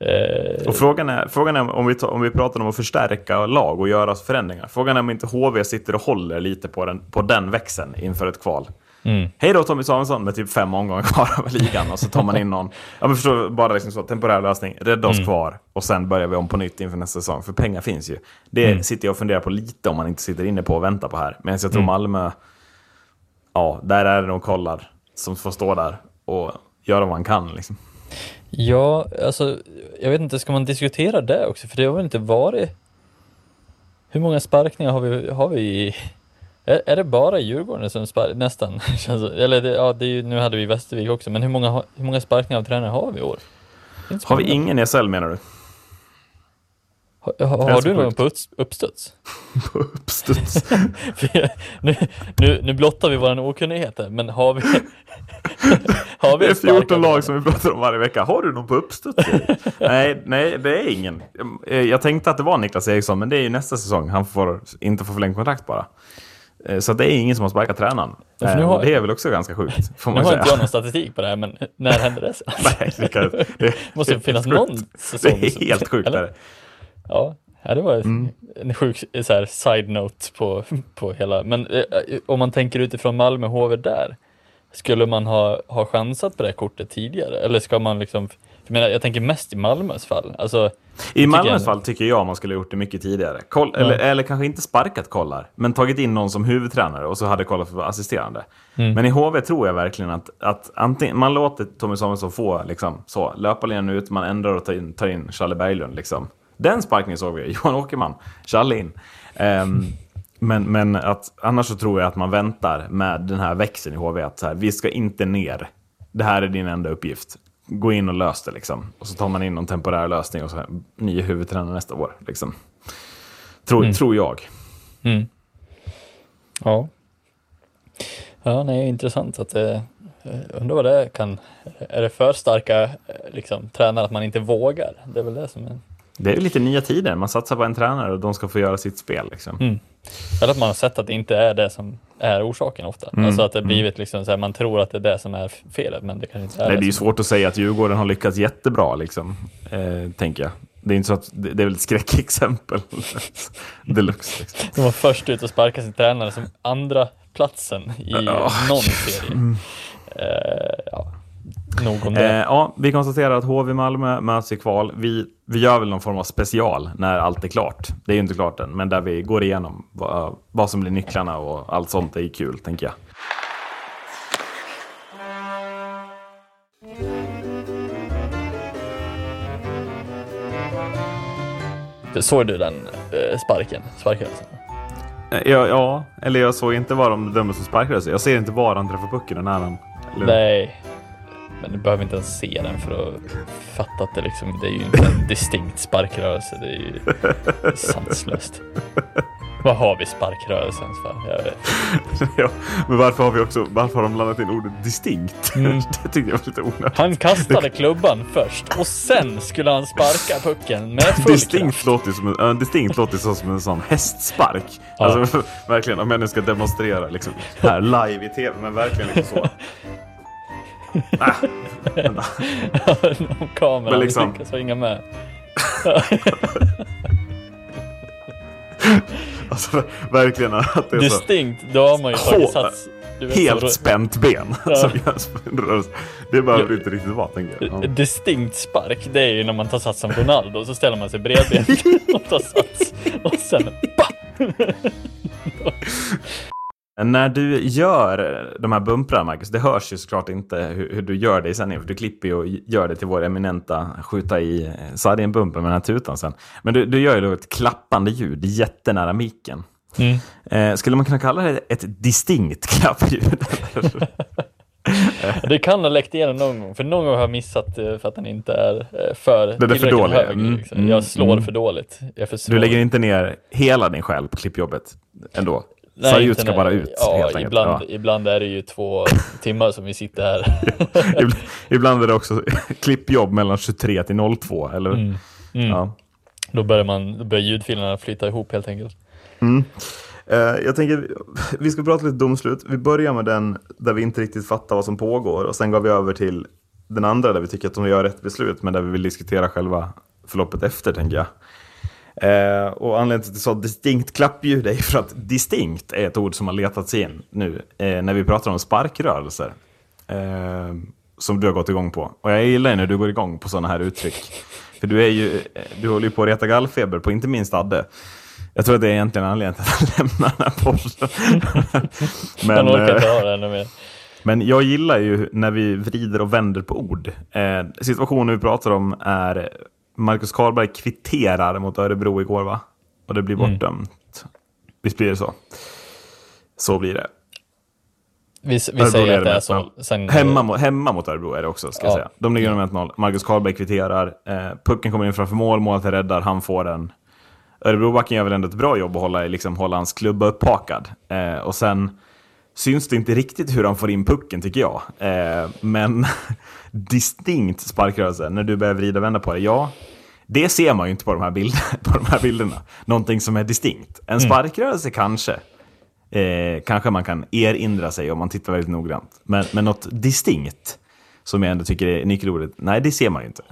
Eh, Och frågan är, frågan är om, vi tar, om vi pratar om att förstärka lag och göra förändringar. Frågan är om inte HV sitter och håller lite på den, på den växeln inför ett kval. Mm. Hej då Tommy Samuelsson med typ fem omgångar kvar av ligan och så tar man in någon, ja men förstår bara liksom så, temporär lösning, rädda oss Mm. kvar och sen börjar vi om på nytt inför nästa säsong. För pengar finns ju. Det Mm. sitter jag och funderar på lite om man inte sitter inne på och väntar på här. Men jag tror Malmö, ja, där är det nog kollar som får stå där och göra vad man kan liksom. ja, alltså jag vet inte, ska man diskutera det också? För det har väl inte varit... Hur många sparkningar har vi, har vi i... Är, är det bara Djurgården som sparkar? Nästan. Eller det, ja, det är ju, nu hade vi Västervik också, men hur många, hur många sparkningar av tränare har vi i år? Har vi ingen i SL menar du? Det är har så du någon på upps- uppstuds? På uppstuds. Nu, nu, nu blottar vi vår okunnighet här, men har vi... har vi Det är en sparkad 14 lag som vi pratar om varje vecka. Har du någon på uppstuds? nej, nej, det är ingen. Jag tänkte att det var Niklas Eriksson, men det är ju nästa säsong. Han får inte få förlängt kontrakt bara. Eh, Så det är ingen som har sparkat tränaren. Ja, nu Eh, har- Det är väl också ganska sjukt, får Nu man har säga. inte jag någon statistik på det här, men när hände det? Nej, det, det måste finnas sjukt. någon säsong. Det är helt sjukt. eller? Ja, det var Mm. en sjuk side-note på, på hela. Men eh, om man tänker utifrån Malmö HV där, skulle man ha, ha chansat på det kortet tidigare? Eller ska man liksom, jag menar, jag tänker mest i Malmös fall. Alltså, I Malmös jag- fall tycker jag man skulle ha gjort det mycket tidigare. Koll, Ja. eller, eller kanske inte sparkat kollar, men tagit in någon som huvudtränare och så hade kollat för assisterande. Mm. Men i HV tror jag verkligen att, att antingen, man låter Tommy Samuelsson få liksom, så, löparlinjen ut, man ändrar och tar in, tar in Charlie Berglund. Liksom. Den sparkningen såg vi, Johan Åkerman, Charlie in. Ehm, men, men att, annars så tror jag att man väntar med den här växeln i HV. Att så här, vi ska inte ner. Det här är din enda uppgift. Gå in och lös det liksom. Och så tar man in någon temporär lösning och så här, ny huvudtränare nästa år. Liksom. Tror, tror jag. mm. ja. Ja, nej, intressant att det, eh, undrar vad det kan, är det för starka eh, liksom, tränare att man inte vågar? Det är väl det som är Det är lite nya tider. Man satsar på en tränare och de ska få göra sitt spel. Liksom. Mm. Eller att man har sett att det inte är det som är orsaken ofta. Mm, Alltså att det blivit liksom så här, man tror att det är det som är felet, men det kanske inte är Nej, det är ju svårt att säga att Djurgården har lyckats jättebra, liksom, eh, tänker jag. Det är inte så att det, det är väl ett skräckexempel deluxe. Liksom. De var först ut och sparka sin tränare som andra platsen i Ja. någon serie. Eh, ja, nog om Eh, det. ja, vi konstaterar att HV Malmö möts i kval. Vi, vi gör väl någon form av special när allt är klart. Det är ju inte klart än, men där vi går igenom vad, vad som blir nycklarna och allt sånt är kul, tänker jag. Såg du den eh, sparken? Sparken alltså. Eh, Ja, ja, eller jag såg inte vad de dömde som sparkade sig. Jag ser inte var han träffar pucken och när han... Eller, Nej, men du behöver inte ens se den för att fatta att det liksom, det är ju inte en distinkt sparkrörelse. Det är ju sanslöst. Vad har vi sparkrörelsen för? Jag vet. ja, men varför har vi också, varför har de blandat in ordet distinkt? Mm. det tyckte jag var lite onödigt. Han kastade klubban först och sen skulle han sparka pucken med full Distinkt kraft. låter, ju som en, distinkt låter så som en sån hästspark. Ja. Alltså verkligen, om jag nu ska demonstrera liksom, här live i tv, men verkligen liksom så. Ah, vänta. Om kameran liksom- lyckas hänga med. Alltså verkligen att det är så Distinkt, då har man ju tagit sats. Vet, helt så- spänt ben. Ja. Det behöver inte riktigt vara, tänker jag. Ja. Distinkt spark, det är ju när man tar sats som Ronaldo, så ställer man sig bredbent och tar sats. Och sen, bah! När du gör de här bumprarna, Marcus, det hörs ju såklart inte hur, hur du gör det i sändningen, för du klipper ju och gör det till vår eminenta skjuta i eh, sargen-bumper med den här tutan sen. Men du, du gör ju då ett klappande ljud jättenära micken. Mm. Eh, skulle man kunna kalla det ett distinkt klappljud? Det kan ha läckt igenom någon gång, för någon gång har jag missat eh, för att den inte är eh, för Den är för dålig. hög. Mm, liksom. mm, Jag slår mm. för dåligt. För. Du lägger inte ner hela din själ på klippjobbet ändå? Nej, inte ska bara ut ja, helt enkelt. Ibland, Ja. ibland är det ju två timmar som vi sitter här. Ibland, ibland är det också klippjobb mellan 23 till 02, eller? Mm. Ja. Då börjar, man, då börjar ljudfilerna flyta ihop helt enkelt. Eh, jag tänker, vi ska prata lite domslut. Vi börjar med den där vi inte riktigt fattar vad som pågår och sen går vi över till den andra där vi tycker att de gör rätt beslut men där vi vill diskutera själva förloppet efter, tänker jag. Eh, och anledningen till att jag sa distinkt klappljud är för att distinkt är ett ord som har letat sig in nu eh, när vi pratar om sparkrörelser. Eh, som du har gått igång på. Och jag gillar när du går igång på sådana här uttryck. För du, är ju, eh, du håller ju på att reta gallfeber på inte minst Adde. Jag tror att det är egentligen anledningen till att jag lämnar den här podden. Men, orkar eh, inte ha det ännu mer. men jag gillar ju när vi vrider och vänder på ord. Eh, situationen vi pratar om är Marcus Karlberg kvitterar mot Örebro igår va? Och det blir bortdömt. Visst blir det så? Så blir det. Vi, vi säger att det är så. 1-0. Sen, Hemma, mot- hemma mot Örebro är det också, ska jag Ja. säga. De ligger med 1-0. Marcus Karlberg kvitterar. Eh, pucken kommer in framför mål, målet är räddad, han får den. Örebrobacken gör väl ändå ett bra jobb att hålla, liksom, hålla hans klubba upphakad. Eh, och sen syns det inte riktigt hur han får in pucken, tycker jag. Eh, men distinkt sparkrörelse, när du börjar vrida och vända på det. Ja, det ser man ju inte på de här, bild på de här bilderna. Någonting som är distinkt. En sparkrörelse kanske. Eh, kanske man kan erinra sig om man tittar väldigt noggrant. Men, men något distinkt, som jag ändå tycker är nyckelordet, nej det ser man ju inte.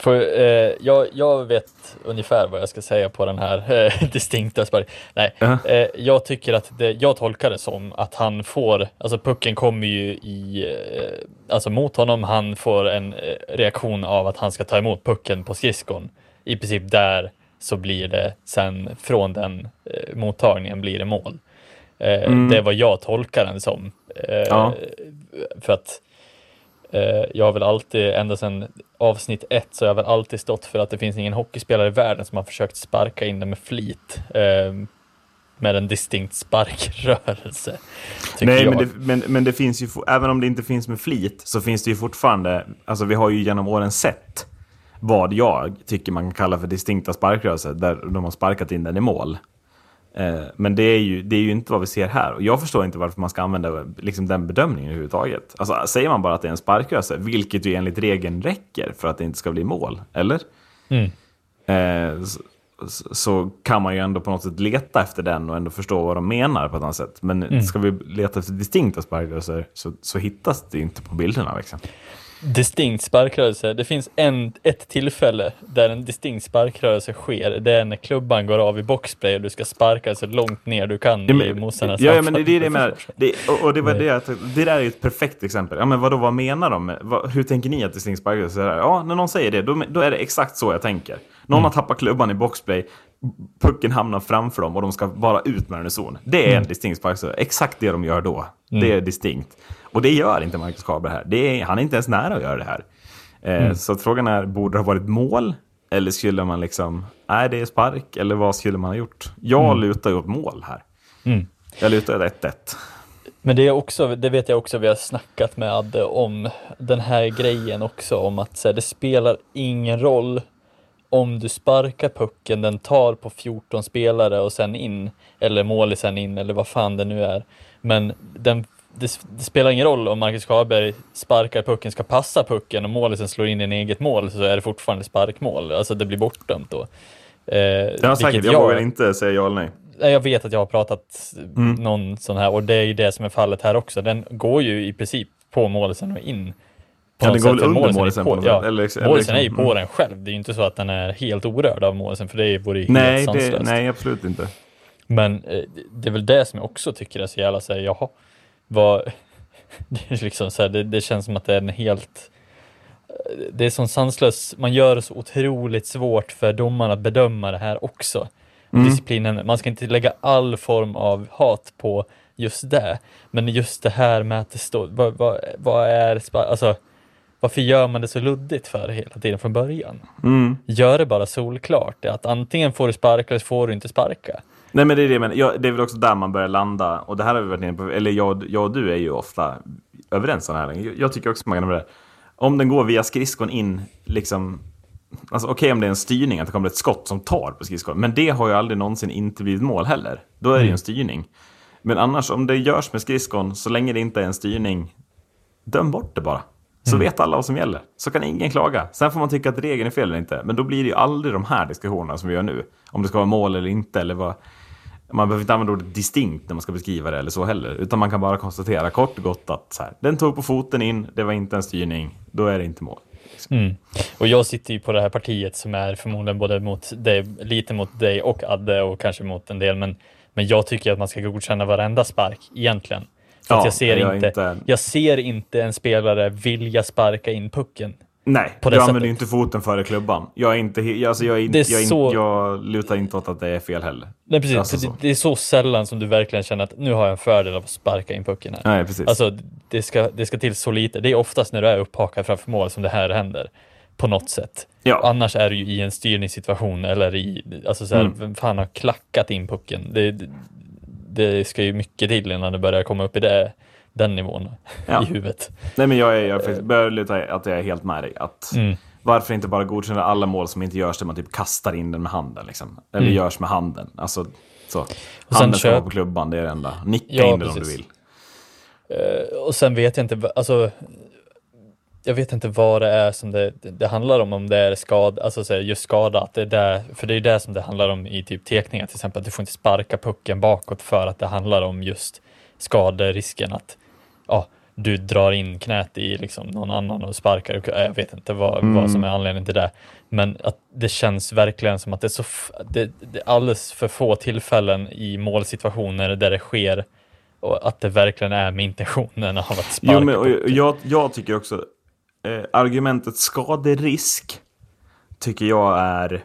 För, eh, jag, jag vet ungefär vad jag ska säga på den här eh, distinkta spark. Nej, Ja. eh, jag tycker att det, jag tolkar det som att han får, alltså pucken kommer ju i, eh, alltså mot honom, han får en eh, reaktion av att han ska ta emot pucken på skridskon. I princip där så blir det sen från den eh, mottagningen blir det mål. Eh, Det är vad jag tolkar den som. Ja. För att jag har väl alltid, ända sedan avsnitt ett, så har jag väl alltid stått för att det finns ingen hockeyspelare i världen som har försökt sparka in den med flit. Eh, med en distinkt sparkrörelse. Nej, men det, men, men det finns ju, även om det inte finns med flit, så finns det ju fortfarande, alltså vi har ju genom åren sett vad jag tycker man kan kalla för distinkta sparkrörelser, där de har sparkat in den i mål. Eh, men det är, ju, det är ju inte vad vi ser här. Och jag förstår inte varför man ska använda liksom, den bedömningen överhuvudtaget. Alltså, säger man bara att det är en sparkrörelse, vilket ju enligt regeln räcker för att det inte ska bli mål, eller? Mm. Eh, så, så kan man ju ändå på något sätt leta efter den och ändå förstå vad de menar på ett annat sätt. Men Mm. ska vi leta efter distinkta sparkrörelser så, så hittas det inte på bilderna. Liksom. Distinkt sparkrörelse. Det finns en, ett tillfälle där en distinkt sparkrörelse sker. Det är när klubban går av i boxplay och du ska sparka så långt ner du kan Ja, i men, motståndarnas ja, ja, men det är det jag menar. Det, och, och det, var det, det där är ju ett perfekt exempel. Ja, men vadå, vad menar de? Vad, hur tänker ni att distinkt sparkrörelse är? Ja, när någon säger det, då, då är det exakt så jag tänker. Någon Mm. har tappat klubban i boxplay, pucken hamnar framför dem och de ska bara ut med den i zon. Det Mm. är en distinkt sparkrörelse. Exakt det de gör då. Det är distinkt. Och det gör inte Marcus Karlberg här. Det är, han är inte ens nära att göra det här. Eh, Mm. Så frågan är, borde det ha varit mål? Eller skulle man liksom, nej det är spark, eller vad skulle man ha gjort? Jag lutar ju åt mål här. Mm. Jag lutar åt 1-1. Men det, är också, det vet jag också, vi har snackat med Adde om den här grejen också, om att så här, det spelar ingen roll om du sparkar pucken, den tar på 14 spelare och sen in, eller målisen in, eller vad fan det nu är. Men den, det, det spelar ingen roll om Marcus Karlberg sparkar pucken, ska passa pucken och målisen slår in i en eget mål så är det fortfarande sparkmål. Alltså det blir bortdömt då. Eh, Ja, säkert. vilket Jag vågar inte säga ja eller nej. Jag vet att jag har pratat Mm. någon sån här och det är ju det som är fallet här också. Den går ju i princip på målisen och in. på Ja, den går sätt. väl under Målisen på- på Ja, eller- eller målisen är ju liksom- på mm. den själv. Det är ju inte så att den är helt orörd av målisen för det vore ju Nej, helt sanslöst. nej, absolut inte. Men eh, det är väl det som jag också tycker är så jävla så här, jaha, vad, det, är liksom så här, det, det känns som att det är en helt, det är sån sanslös, man gör det så otroligt svårt för domaren att bedöma det här också. Disciplinen, man ska inte lägga all form av hat på just det, men just det här med att det står, vad, vad, vad är, alltså, varför gör man det så luddigt för hela tiden från början? Mm. Gör det bara solklart, att antingen får du sparka eller så får du inte sparka. Nej men det är det jag menar. Ja, det är väl också där man börjar landa. Och det här har vi varit inne på. Eller jag, jag och du är ju ofta överens om det här. Jag- Jag tycker också man kan det. Om den går via skridskon in, liksom. Alltså okej om det är en styrning, att det kommer ett skott som tar på skridskon. Men det har ju aldrig någonsin inte blivit mål heller. Då är det ju en styrning. Men annars, om det görs med skridskon, så länge det inte är en styrning, döm bort det bara. Så vet alla vad som gäller. Så kan ingen klaga. Sen får man tycka att regeln är fel eller inte. Men då blir det ju aldrig de här diskussionerna som vi gör nu. Om det ska vara mål eller inte. Eller vad. Man behöver inte använda ordet distinkt när man ska beskriva det eller så heller. Utan man kan bara konstatera kort och gott att så här, den tog på foten in, det var inte en styrning. Då är det inte mål. Mm. Och jag sitter ju på det här partiet som är förmodligen både mot dig, lite mot dig och Adde och kanske mot en del, men, men jag tycker att man ska godkänna varenda spark egentligen. För Ja, jag ser, jag inte, inte- jag ser inte en spelare vilja sparka in pucken. Nej, På det använder sättet. ju inte foten före klubban. Jag, är inte, he- alltså jag, är inte, Det är jag, är så- inte, jag lutar inte åt att det är fel heller. Nej, precis. Alltså det, det är så sällan som du verkligen känner att nu har jag en fördel av att sparka in pucken här. Nej, precis. Alltså, det ska, det ska till så lite. Det är oftast när du är upphakad framför mål som det här händer. På något sätt. Ja. Annars är du ju i en styrningssituation eller i, alltså så här, Mm. vem fan har klackat in pucken? Det, det, ska ju mycket till innan det börjar komma upp i det, den nivån Ja. i huvudet. Nej, men jag, är, jag är- börjar luta att jag är helt med dig. Att Mm. Varför inte bara godkänna alla mål som inte görs där man typ kastar in den med handen? Liksom. Eller Mm. görs med handen. Alltså, så. Handen ska vara på klubban, det är det enda. Nicka Ja, in den om du vill. Eh, och sen vet jag inte, alltså jag vet inte vad det är som det, det, handlar om, om det är skada, alltså så här, just skada, att det är där, för det är det som det handlar om i typ tekningar till exempel, att du får inte sparka pucken bakåt för att det handlar om just skaderisken att ja, du drar in knät i liksom någon annan och sparkar. Jag vet inte vad, vad som är anledningen till det. Men att det känns verkligen som att det är, så det, det är alldeles för få tillfällen i målsituationer där det sker och att det verkligen är med intentionen av att sparka Jo, men, och jag, jag tycker också, eh, argumentet skaderisk tycker jag är...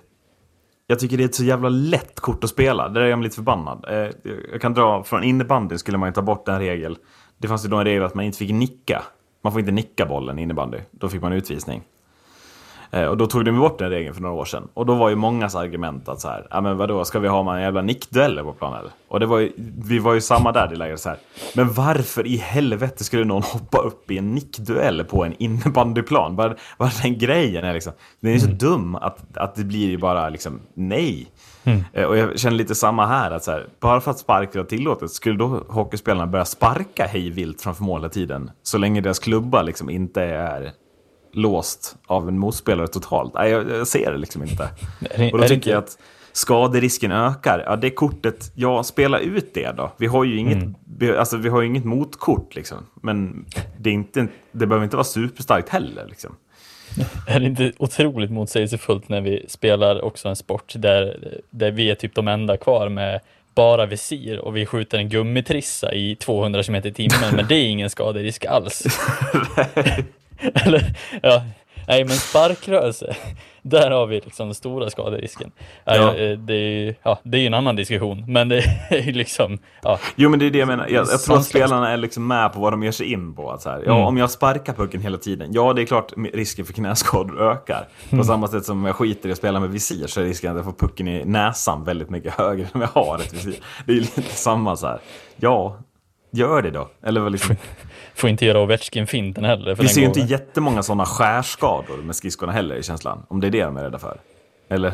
Jag tycker det är ett så jävla lätt kort att spela. Där är jag lite förbannad. Eh, jag kan dra, från innebandy skulle man ju ta bort en regel. Det fanns ju då en regel att man inte fick nicka. Man får inte nicka bollen i innebandy. Då fick man utvisning. Eh, och då tog de bort den regeln för några år sedan. Och då var ju mångas argument att så här, ja men vadå, ska vi ha en jävla nickdueller på planen eller? Och det var ju, vi var ju samma där i läget så här. Men varför i helvete skulle någon hoppa upp i en nickduell på en innebandyplan? Bara, bara den grejen är liksom, den är så dum att, att det blir ju bara liksom nej. Eh, Och jag känner lite samma här, att så här, bara för att spark var tillåtet, skulle då hockeyspelarna börja sparka hej vilt framför mål hela tiden? Så länge deras klubba liksom inte är låst av en motspelare totalt. Nej, jag, jag ser det liksom inte. Det- Och då tycker jag att skaderisken ökar. Ja, det kortet, ja, spela ut det då. Vi har ju inget, Mm. vi, alltså, vi har ju inget motkort liksom. Men det, är inte, det behöver inte vara superstarkt heller liksom. Är det inte otroligt motsägelsefullt när vi spelar också en sport där, där vi är typ de enda kvar med bara visir och vi skjuter en gummitrissa i 200 km i timmen, men det är ingen skaderisk alls. Eller, ja, nej men sparkrörelse, där har vi liksom den stora skaderisken. Ja. Eh, Det, är, ju- ja, det är ju en annan diskussion, men det är ju liksom, ja, Jo men det är det jag menar. Jag, jag tror att spelarna är liksom med på vad de ger sig in på. Att så här, ja, Mm. Om jag sparkar pucken hela tiden, ja det är klart risken för knäskador ökar. På Mm. samma sätt som om jag skiter i att spela med visir så är risken att jag får pucken i näsan väldigt mycket högre än jag har ett visir. Det är lite samma så här. Ja, gör det då. Eller vad liksom, får inte göra Ovechkin-finten heller. Vi ser ju inte jättemånga sådana skärskador med skridskorna heller i känslan. Om det är det de är rädda för. Eller?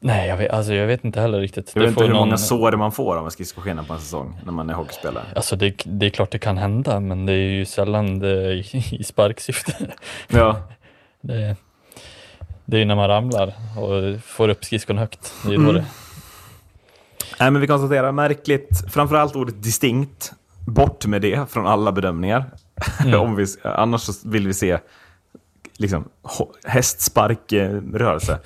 Nej, jag vet, alltså, jag vet inte heller riktigt. Jag vet Det inte hur någon- många sår man får av en skridskoskena på en säsong när man är hockeyspelare. Alltså det, det är klart det kan hända, men det är ju sällan det i, i sparksyfte. Ja, Det, det är ju när man ramlar och får upp skridskon högt. Det är ju då Mm. det... Nej, men vi konstaterar märkligt, framförallt ordet distinkt. Bort med det från alla bedömningar. Om vi, annars vill vi se liksom, hästsparkrörelse.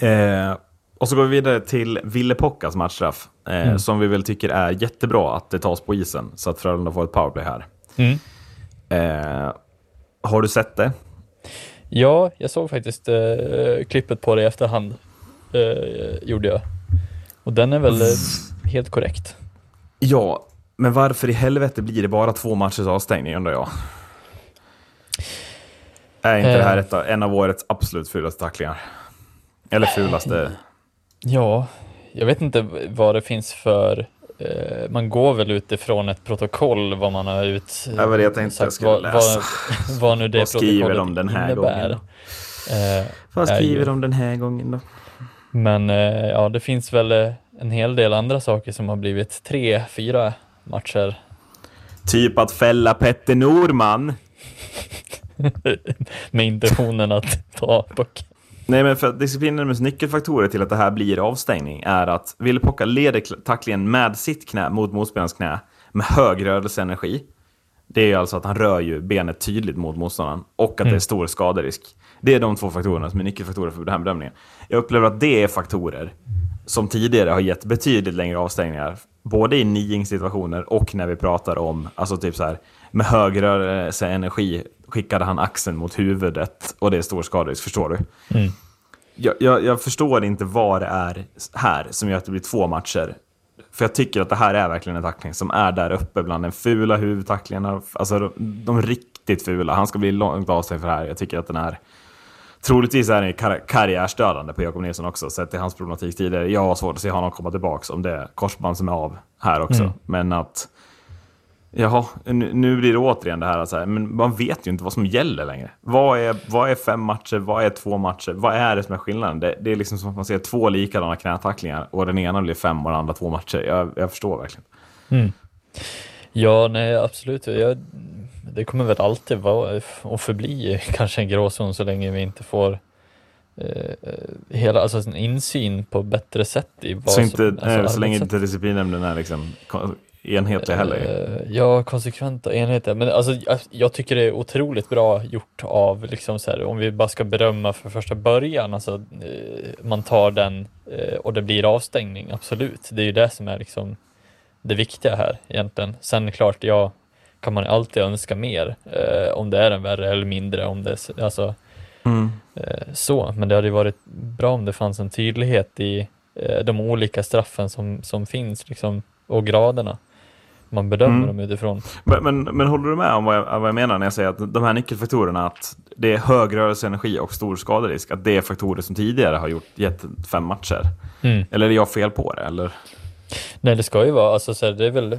Eh, och så går vi vidare till Ville Pockas matchstraff. Eh, Som vi väl tycker är jättebra att det tas på isen. Så att Frölunda får ett powerplay här. Mm. Eh, har du sett det? Ja, jag såg faktiskt eh, klippet på det i efterhand. Eh, gjorde jag. Och den är väl eh, helt korrekt. Ja, men varför i helvete blir det bara två matchers avstängning undrar jag? Är inte Eh. det här ett, en av årets absolut fulaste tacklingar? Eller fulaste? Ja, jag vet inte vad det finns för... Eh, man går väl utifrån ett protokoll vad man har ut... Var det jag tänkte jag skulle vad, läsa. Vad, vad nu det Vad skriver de den här innebär. gången då? Eh, Vad skriver ju- de den här gången då? Men eh, ja, det finns väl eh, en hel del andra saker som har blivit tre, fyra matcher. Typ att fälla Petter Norman. med intentionen att ta puck. Nej, men för disciplinnämndens nyckelfaktorer till att det här blir avstängning är att Ville Pocka leder kl- tacklingen med sitt knä mot motspelarens knä med hög rörelseenergi. Det är ju alltså att han rör ju benet tydligt mot motståndaren och att det är stor skaderisk. Det är de två faktorerna som är nyckelfaktorer för den här bedömningen. Jag upplever att det är faktorer som tidigare har gett betydligt längre avstängningar. Både i niing-situationer och när vi pratar om, alltså typ så här, med hög rörelseenergi skickade han axeln mot huvudet och det är stor skaderisk, förstår du? jag, jag, jag förstår inte vad det är här som gör att det blir två matcher. För jag tycker att det här är verkligen en tackling som är där uppe bland den fula huvudtacklingarna. Alltså de, de riktigt fula. Han ska bli långt avstängd för det här. Jag tycker att den är... Troligtvis är den kar karriärsdödande på Jakob Nilsson också, sett till hans problematik tidigare. Jag har svårt att se honom komma tillbaka om det är korsband som är av här också. Men att... Jaha, nu, blir det återigen det här, så här, men man vet ju inte vad som gäller längre. Vad är, vad är fem matcher? Vad är två matcher? Vad är det som är skillnaden? Det, det är liksom som att man ser två likadana knätacklingar och den ena blir fem och den andra två matcher. Jag, jag förstår verkligen. Ja, nej absolut. Jag, det kommer väl alltid vara och förbli kanske en gråzon så länge vi inte får eh, hela, alltså en insyn på bättre sätt i vad Så, inte, som, alltså eh, så länge inte disciplinnämnden är liksom kon- enhetlig heller. Eh, Ja, konsekvent och enhetliga. Men alltså, jag, jag tycker det är otroligt bra gjort av, liksom så här, om vi bara ska berömma för första början, alltså eh, man tar den och det blir avstängning, absolut. Det är ju det som är liksom det viktiga här egentligen. Sen klart, ja, kan man alltid önska mer, eh, om det är en värre eller mindre, om det alltså Mm. eh, så. Men det hade varit bra om det fanns en tydlighet i eh, de olika straffen som, som finns liksom, och graderna. Man bedömer Mm. dem utifrån. Men, men, men håller du med om vad jag, vad jag menar när jag säger att de här nyckelfaktorerna, att det är hög rörelseenergi och stor skaderisk, att det är faktorer som tidigare har gjort, gett fem matcher? Mm. Eller är jag fel på det? Eller? Nej, det ska ju vara, alltså, så här, det är väl, eh,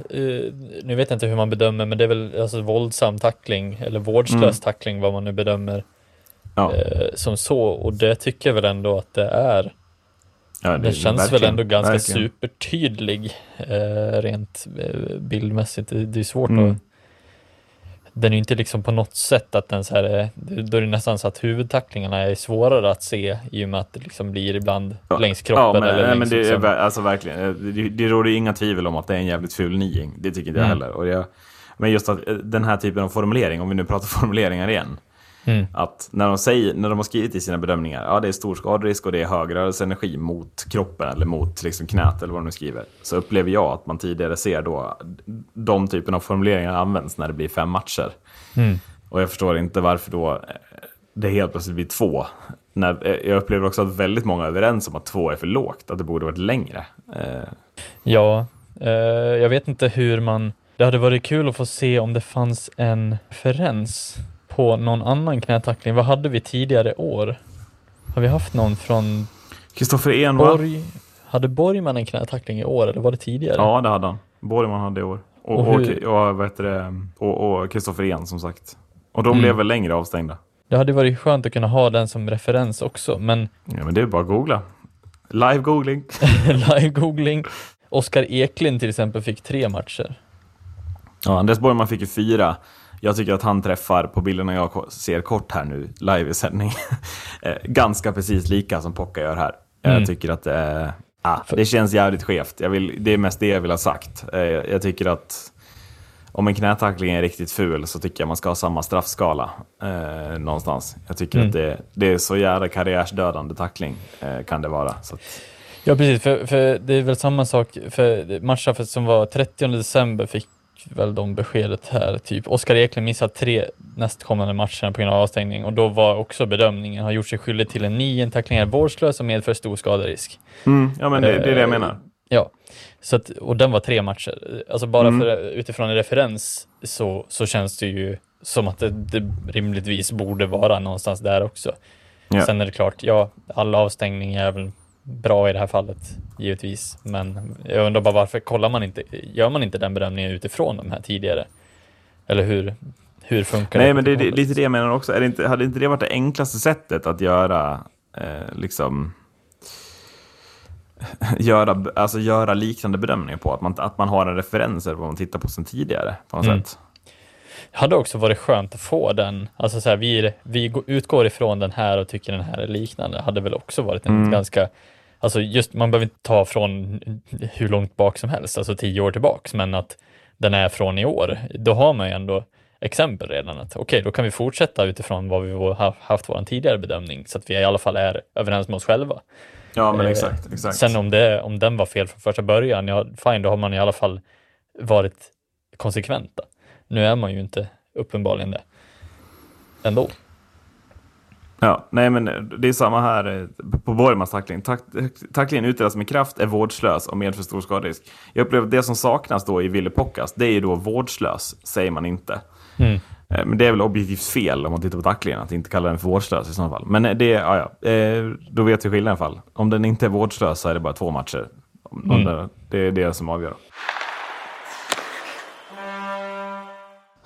nu vet jag inte hur man bedömer, men det är väl alltså, våldsam tackling eller vårdslös tackling, vad man nu bedömer Ja, eh, som så. Och det tycker jag väl ändå att det är. ja, Det känns väl ändå ganska verkligen. supertydlig eh, rent eh, bildmässigt. Det, det är svårt Mm. att... Den är inte liksom på något sätt att den så här, är- då är det nästan så att huvudtacklingarna är svårare att se i och med att det liksom blir ibland Ja. längs kroppen. Ja, men, eller nej, men det är liksom, ver- alltså verkligen. eh, Det, det råder inga tvivel om att det är en jävligt ful niing. Det tycker inte jag Mm. heller. Och jag, men just att eh, den här typen av formulering, om vi nu pratar formuleringar igen. Mm. Att när de, säger, när de har skrivit i sina bedömningar, ja det är stor skaderisk och det är hög rörelseenergi mot kroppen eller mot liksom knät eller vad de nu skriver. Så upplever jag att man tidigare ser då de typen av formuleringar används när det blir fem matcher. Mm. Och jag förstår inte varför då eh, det helt plötsligt blir två. När, eh, jag upplever också att väldigt många är överens om att två är för lågt, att det borde varit längre. Eh, Ja, eh, jag vet inte hur man... Det hade varit kul att få se om det fanns en referens på någon annan knätackling. Vad hade vi tidigare år? Har vi haft någon från Kristoffer Envall? Borg? Hade Borgman en knätackling i år eller var det tidigare? Ja, det hade han. Borgman hade i år. Och, Och och, hur- och, vad heter det? och, och Kristoffer En som sagt. Och de Mm. blev väl längre avstängda. Det hade varit skönt att kunna ha den som referens också, men Ja, men det är bara att googla. Live-googling. live-googling. Oskar Eklind till exempel fick tre matcher. Ja, Anders Borgman fick ju fyra. Jag tycker att han träffar, på bilderna jag ser kort här nu, live i sändning, eh, ganska precis lika som Pocka gör här. Mm. Jag tycker att det är- ah, det känns jävligt skevt. Vill, det är mest det jag vill ha sagt. Eh, Jag tycker att om en knätackling är riktigt ful så tycker jag man ska ha samma straffskala eh, någonstans. Jag tycker Mm. att det, det är så jävla karriärsdödande tackling eh, kan det vara. Att, Ja, precis, för, för det är väl samma sak, för matchen som var 30 december fick väl de beskedet här, typ. Oskar Eklind missat tre nästkommande matcher på grund av avstängning och då var också bedömningen, har gjort sig skyldig till en nio tacklingar vårdslös och medför stor skaderisk. mm, ja, men det, det är det jag menar. Ja, så att, och den var tre matcher. Alltså bara Mm. för, utifrån en referens så, så känns det ju som att det, det rimligtvis borde vara någonstans där också. Ja. Sen är det klart, ja, all avstängning är väl bra i det här fallet, givetvis. Men jag undrar bara varför kollar man inte, gör man inte den bedömningen utifrån de här tidigare? Eller hur, hur funkar Nej, det? men det är lite det jag menar också. Är det inte, hade inte det varit det enklaste sättet att göra, eh, liksom, göra, alltså göra liknande bedömningar på? Att man, att man har en referens eller vad man tittar på sen tidigare på något Mm. sätt. hade också varit skönt att få den, alltså så här, vi, vi gå- utgår ifrån den här och tycker den här är liknande, hade väl också varit en Mm. ganska, alltså just, man behöver inte ta från hur långt bak som helst, alltså tio år tillbaks, men att den är från i år, då har man ju ändå exempel redan att okej, då kan vi fortsätta utifrån vad vi har haft vår tidigare bedömning, så att vi i alla fall är överens med oss själva. Ja, men Eh, exakt. exakt. Sen om, det, om den var fel från första början, ja fine, då har man i alla fall varit konsekventa. Nu är man ju inte uppenbarligen det. Ändå. Ja, nej, men det är samma här eh, på Borgmans tackling. Tack, tacklingen utdelas med kraft, är vårdslös och medför stor skaderisk. Jag upplever att det som saknas då i Ville Pockas, det är ju då vårdslös, säger man inte. Mm. Eh, Men det är väl objektivt fel om man tittar på tacklingen, att inte kalla den för vårdslös i sådana fall. Men eh, det, ja, ja, eh, då vet vi skillnaden i alla fall. Om den inte är vårdslös så är det bara två matcher. Om det, det är det som avgör.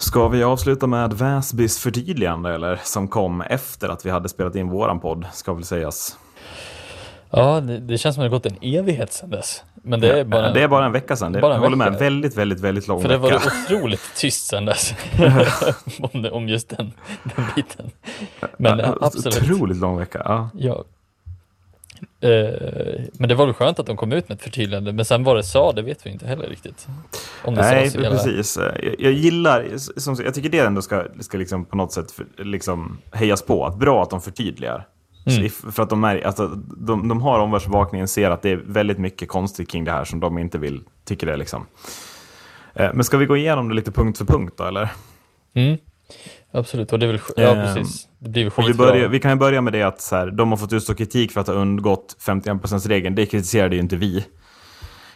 Ska vi avsluta med Väsbys förtydligande eller? Som kom efter att vi hade spelat in våran podd, ska väl sägas. Ja, det, det känns som det har gått en evighet sedan dess. Men det är bara, det är bara en vecka sedan. Det, bara en jag håller med. vecka. Väldigt, väldigt, väldigt lång för det vecka. var otroligt tyst sedan dess. om, just den, den biten. Men Ja, absolut. Otroligt lång vecka. Ja. Ja. Eh, men det var väl skönt att de kom ut med ett förtydligande, men sen vad det sa, det vet vi inte heller riktigt. Om det Nej, precis. Jag, jag gillar, som, jag tycker det ändå ska, ska liksom på något sätt för, liksom hejas på. Att bra att de förtydligar. Så Mm. if- för att de, är, alltså, de, de har omvärldsbevakningen, ser att det är väldigt mycket konstigt kring det här som de inte vill, tycker det liksom. Eh, Men ska vi gå igenom det lite punkt för punkt då, eller? Mm. Absolut, och det är väl, ja Ehm, precis. Det blir väl Och vi, börjar, vi kan ju börja med det att så här, de har fått utstå kritik för att ha undgått 51%-regeln. Det kritiserade ju inte vi.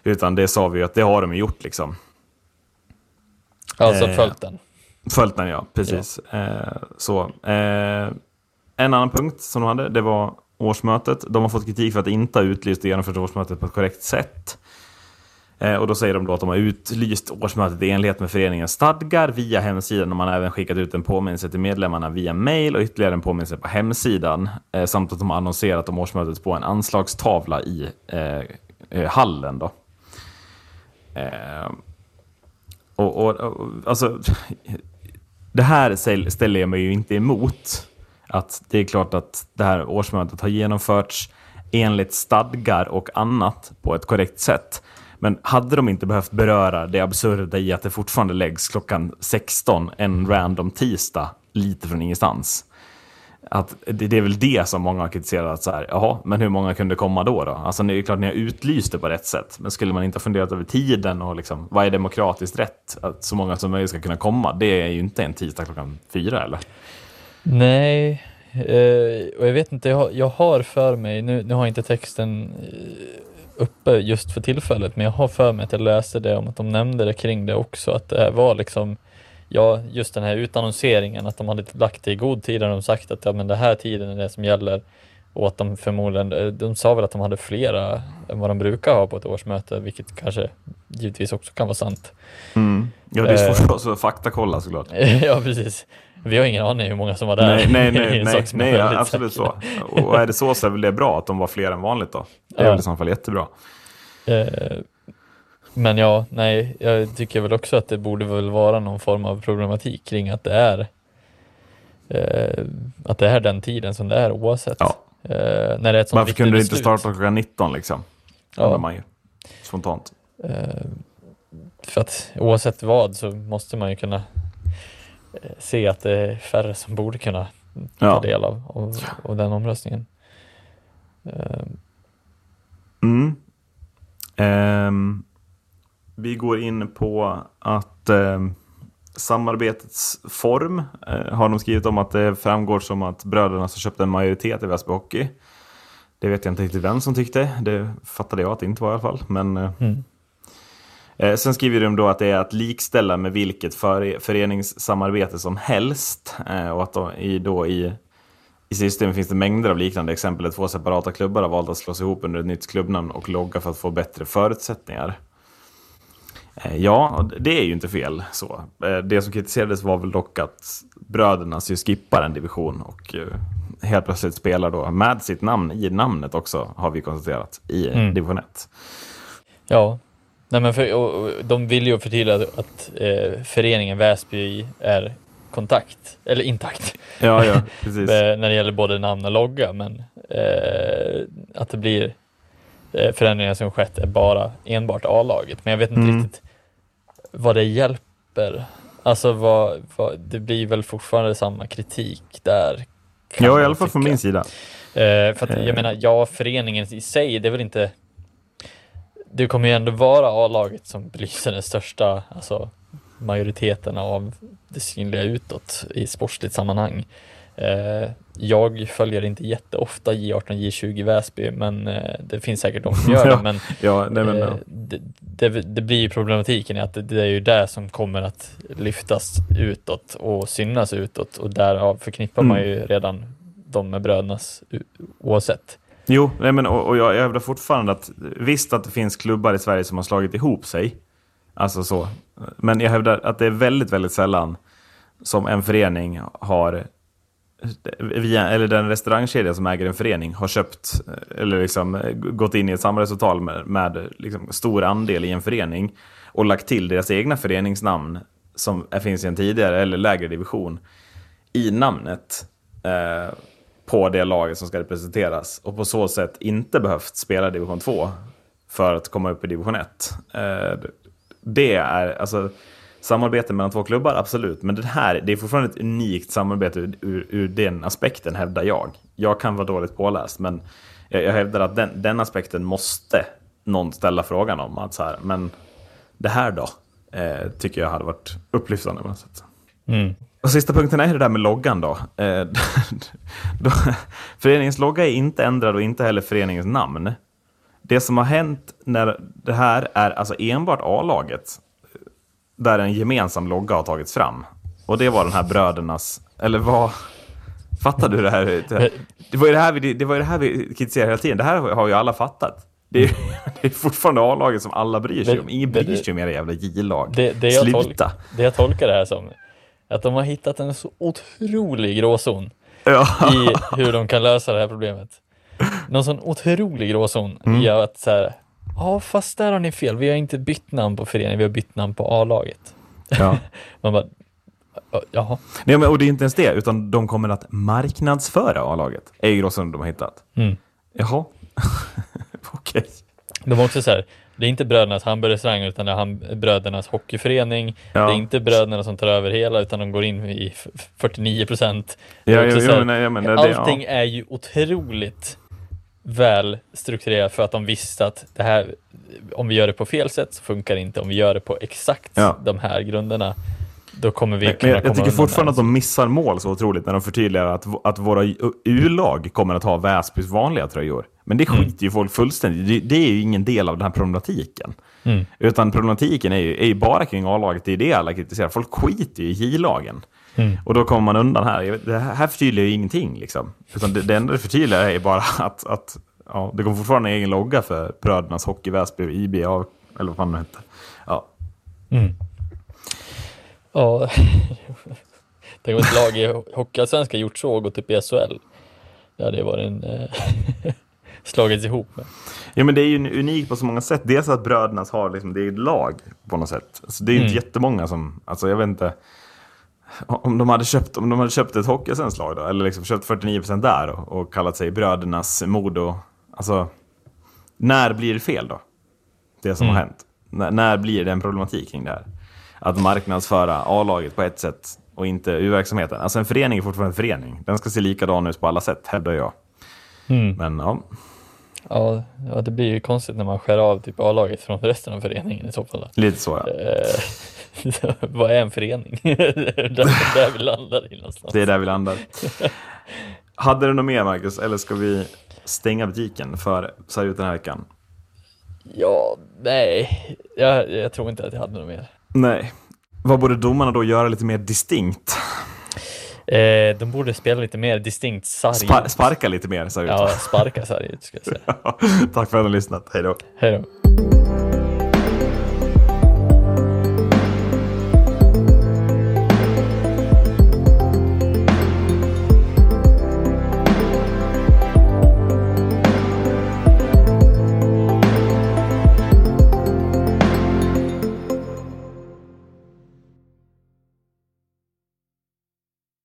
Utan det sa vi ju att det har de gjort liksom. Alltså eh, följt den. Följt den ja, precis. Eh, så. Eh, en annan punkt som de hade, det var årsmötet. De har fått kritik för att inte ha utlyst och genomfört årsmötet på ett korrekt sätt. Eh, och då säger de då att de har utlyst årsmötet i enlighet med föreningens stadgar via hemsidan och man har även skickat ut en påminnelse till medlemmarna via mail och ytterligare en påminnelse på hemsidan. Eh, samt att de har annonserat om årsmötet på en anslagstavla i eh, eh hallen. Då. Eh, och, och, och alltså, det här ställer jag mig ju inte emot. Att det är klart att det här årsmötet har genomförts enligt stadgar och annat på ett korrekt sätt. Men hade de inte behövt beröra det absurda i att det fortfarande läggs klockan 16 en random tisdag lite från ingenstans. Att det, det är väl det som många har kritiserat. Så här, Jaha, men hur många kunde komma då? då? Alltså, det är klart ni har utlyst det på rätt sätt. Men skulle man inte ha funderat över tiden och liksom, vad är demokratiskt rätt? Att så många som möjligt ska kunna komma. Det är ju inte en tisdag klockan fyra, eller? Nej, eh, och jag vet inte, jag har, jag har för mig, nu, nu har jag inte texten eh, uppe just för tillfället, men jag har för mig att jag läste det om att de nämnde det kring det också, att det var liksom, ja, just den här utannonseringen, att de hade lagt det i god tid och de sagt att ja, men det här tiden är det som gäller. Och att de förmodligen, de sa väl att de hade flera än vad de brukar ha på ett årsmöte, vilket kanske givetvis också kan vara sant. Ja, det är Eh. svårt oss att faktakolla såklart. ja, precis. Vi har ingen aning hur många som var där. Nej, nej, nej, nej, nej väldigt absolut så. Och är det så så är väl det bra att de var fler än vanligt då. Det är Ja. väl i så fall jättebra. Eh, Men ja, nej, jag tycker väl också att det borde väl vara någon form av problematik kring att det är eh, att det är den tiden som det är oavsett. Ja. Eh, när det är ett Varför kunde det inte starta klockan 19 liksom? Ja. Man ju. Spontant. För att oavsett vad så måste man ju kunna se att det är färre som borde kunna ta Ja. del av, av, av den omröstningen. Eh, Mm. Ehm, vi går in på att ehm, samarbetets form eh, har de skrivit om att det framgår som att bröderna har köpt en majoritet i Väsby Hockey. Det vet jag inte riktigt vem som tyckte. Det fattade jag att det inte var i alla fall. Men, eh, Mm. Eh, sen skriver de då att det är att likställa med vilket före- föreningssamarbete som helst. Eh, och att då i, då i i systemet finns det mängder av liknande exempel där två separata klubbar har valt att slås ihop under ett nytt klubbnamn och logga för att få bättre förutsättningar. Eh, Ja, det är ju inte fel så. Eh, Det som kritiserades var väl dock att bröderna ju skippar en division och eh, helt plötsligt spelar då med sitt namn i namnet också, har vi konstaterat, i Mm. division 1. Ja, Nej, men för, och, och, de vill ju förtydliga att eh, föreningen Väsby är kontakt, eller intakt, Ja, ja, precis. eh, när det gäller både namn och logga, men eh, att det blir eh, förändringar som skett är bara enbart A-laget. Men jag vet inte Mm. riktigt vad det hjälper. Alltså vad, vad, det blir väl fortfarande samma kritik där. Ja, i alla fall från min sida. Eh, för att Eh. jag menar, ja, föreningen i sig, det är väl inte... Det kommer ju ändå vara A-laget som belyser den största, alltså majoriteten av det synliga utåt i sportsligt sammanhang. Eh, jag följer inte jätteofta J18 J20 Väsby, men eh, det finns säkert de som gör det. Men, Ja, nej, men, eh, ja. det, det, det blir ju problematiken i att det, det är ju det som kommer att lyftas utåt och synas utåt och därav förknippar man Mm. ju redan de med brödernas oavsett. Jo, nej men, och, och jag hävdar fortfarande att visst att det finns klubbar i Sverige som har slagit ihop sig. Alltså så. Men jag hävdar att det är väldigt, väldigt sällan som en förening har via, eller den restaurangkedja som äger en förening har köpt eller liksom gått in i ett samarbetsavtal med, med liksom stor andel i en förening och lagt till deras egna föreningsnamn som finns i en tidigare eller lägre division i namnet eh, på det laget som ska representeras och på så sätt inte behövt spela division 2 för att komma upp i division 1. Eh, det är alltså samarbete mellan två klubbar, absolut. Men det här det är fortfarande ett unikt samarbete ur, ur, ur den aspekten, hävdar jag. Jag kan vara dåligt påläst, men jag, jag hävdar att den, den aspekten måste någon ställa frågan om. Att så här, men det här då? Eh, tycker jag hade varit upplyftande på något sätt. Mm. Och sista punkten är det där med loggan då. Eh, då. Föreningens logga är inte ändrad och inte heller föreningens namn. Det som har hänt när det här är alltså enbart A-laget, där en gemensam logga har tagits fram. Och det var den här brödernas, eller vad? Fattar du det här? Det, var ju det här vi, det var det här vi kritiserade hela tiden. Det här har ju alla fattat. Det är, det är fortfarande A-laget som alla bryr sig Men- om. Ingen bryr sig om era jävla J-lag. Sluta! det jag tolkar det här som, att de har hittat en så otrolig gråzon Ja. i hur de kan lösa det här problemet. Någon sån otrolig gråzon Mm. i att så här, ja fast där har ni fel, vi har inte bytt namn på föreningen, vi har bytt namn på A-laget. ja. Man bara, "Ja, jaha. Nej, men, och det är inte ens det, utan de kommer att marknadsföra A-laget. är ju gråzonen de har hittat. Mm. Jaha, okej. De var också så här, det är inte brödernas hamburgerrestaurang utan det är ham- brödernas hockeyförening. Ja. Det är inte bröderna som tar över hela utan de går in i f- 49 procent. Ja, jo, jo, men det- det- allting ja. är ju otroligt väl strukturerat för att de visste att det här, om vi gör det på fel sätt så funkar det inte. Om vi gör det på exakt Ja. de här grunderna, då kommer vi kunna jag, jag tycker fortfarande att de missar mål så otroligt när de förtydligar att, att våra U-lag kommer att ha Väsbys vanliga tröjor. Men det skiter ju folk fullständigt det, det är ju ingen del av den här problematiken. Mm. Utan problematiken är ju, är ju bara kring A-laget, det är det alla kritiserar. Folk skiter ju i J-lagen. Och då kommer man undan här. Det här förtydligar ju ingenting. Liksom. Utan det, det enda det förtydligar är bara att, att ja, det kommer fortfarande en egen logga för Brödernas Hockey Väsby, IBA, eller vad fan det hette. Ja. Ja, tänk om ett lag i Hockeyallsvenskan gjort så och gått upp i SHL. Det hade varit en... Eh, slagits ihop med. ja, men det är ju unikt på så många sätt. Dels att Brödernas har liksom, det är ett lag på något sätt. Alltså, det är ju inte jättemånga som, alltså jag vet inte. Om de hade köpt, om de hade köpt ett Hockeysvenskt lag då, eller liksom köpt 49% där och, och kallat sig Brödernas Modo. Alltså, när blir det fel då? Det som har hänt. När, när blir det en problematik kring det här? Att marknadsföra A-laget på ett sätt och inte U-verksamheten. Alltså en förening är fortfarande en förening. Den ska se likadan ut på alla sätt, hävdar jag. Men ja, Ja, ja, det blir ju konstigt när man skär av typ A-laget från resten av föreningen i så fall. lite så ja. Eh, Vad är en förening? det är där, där vi landar i någonstans. Det är där vi landar. Hade du något mer Marcus, eller ska vi stänga butiken för så här ut den här veckan? Ja, nej, jag, jag tror inte att jag hade något mer. Nej. Vad borde domarna då göra lite mer distinkt? Eh, de borde spela lite mer distinkt sarg. Spar- sparka lite mer, ut. Ja, sparka sarg ska jag säga. Tack för att du har lyssnat. Hej då. Hej då.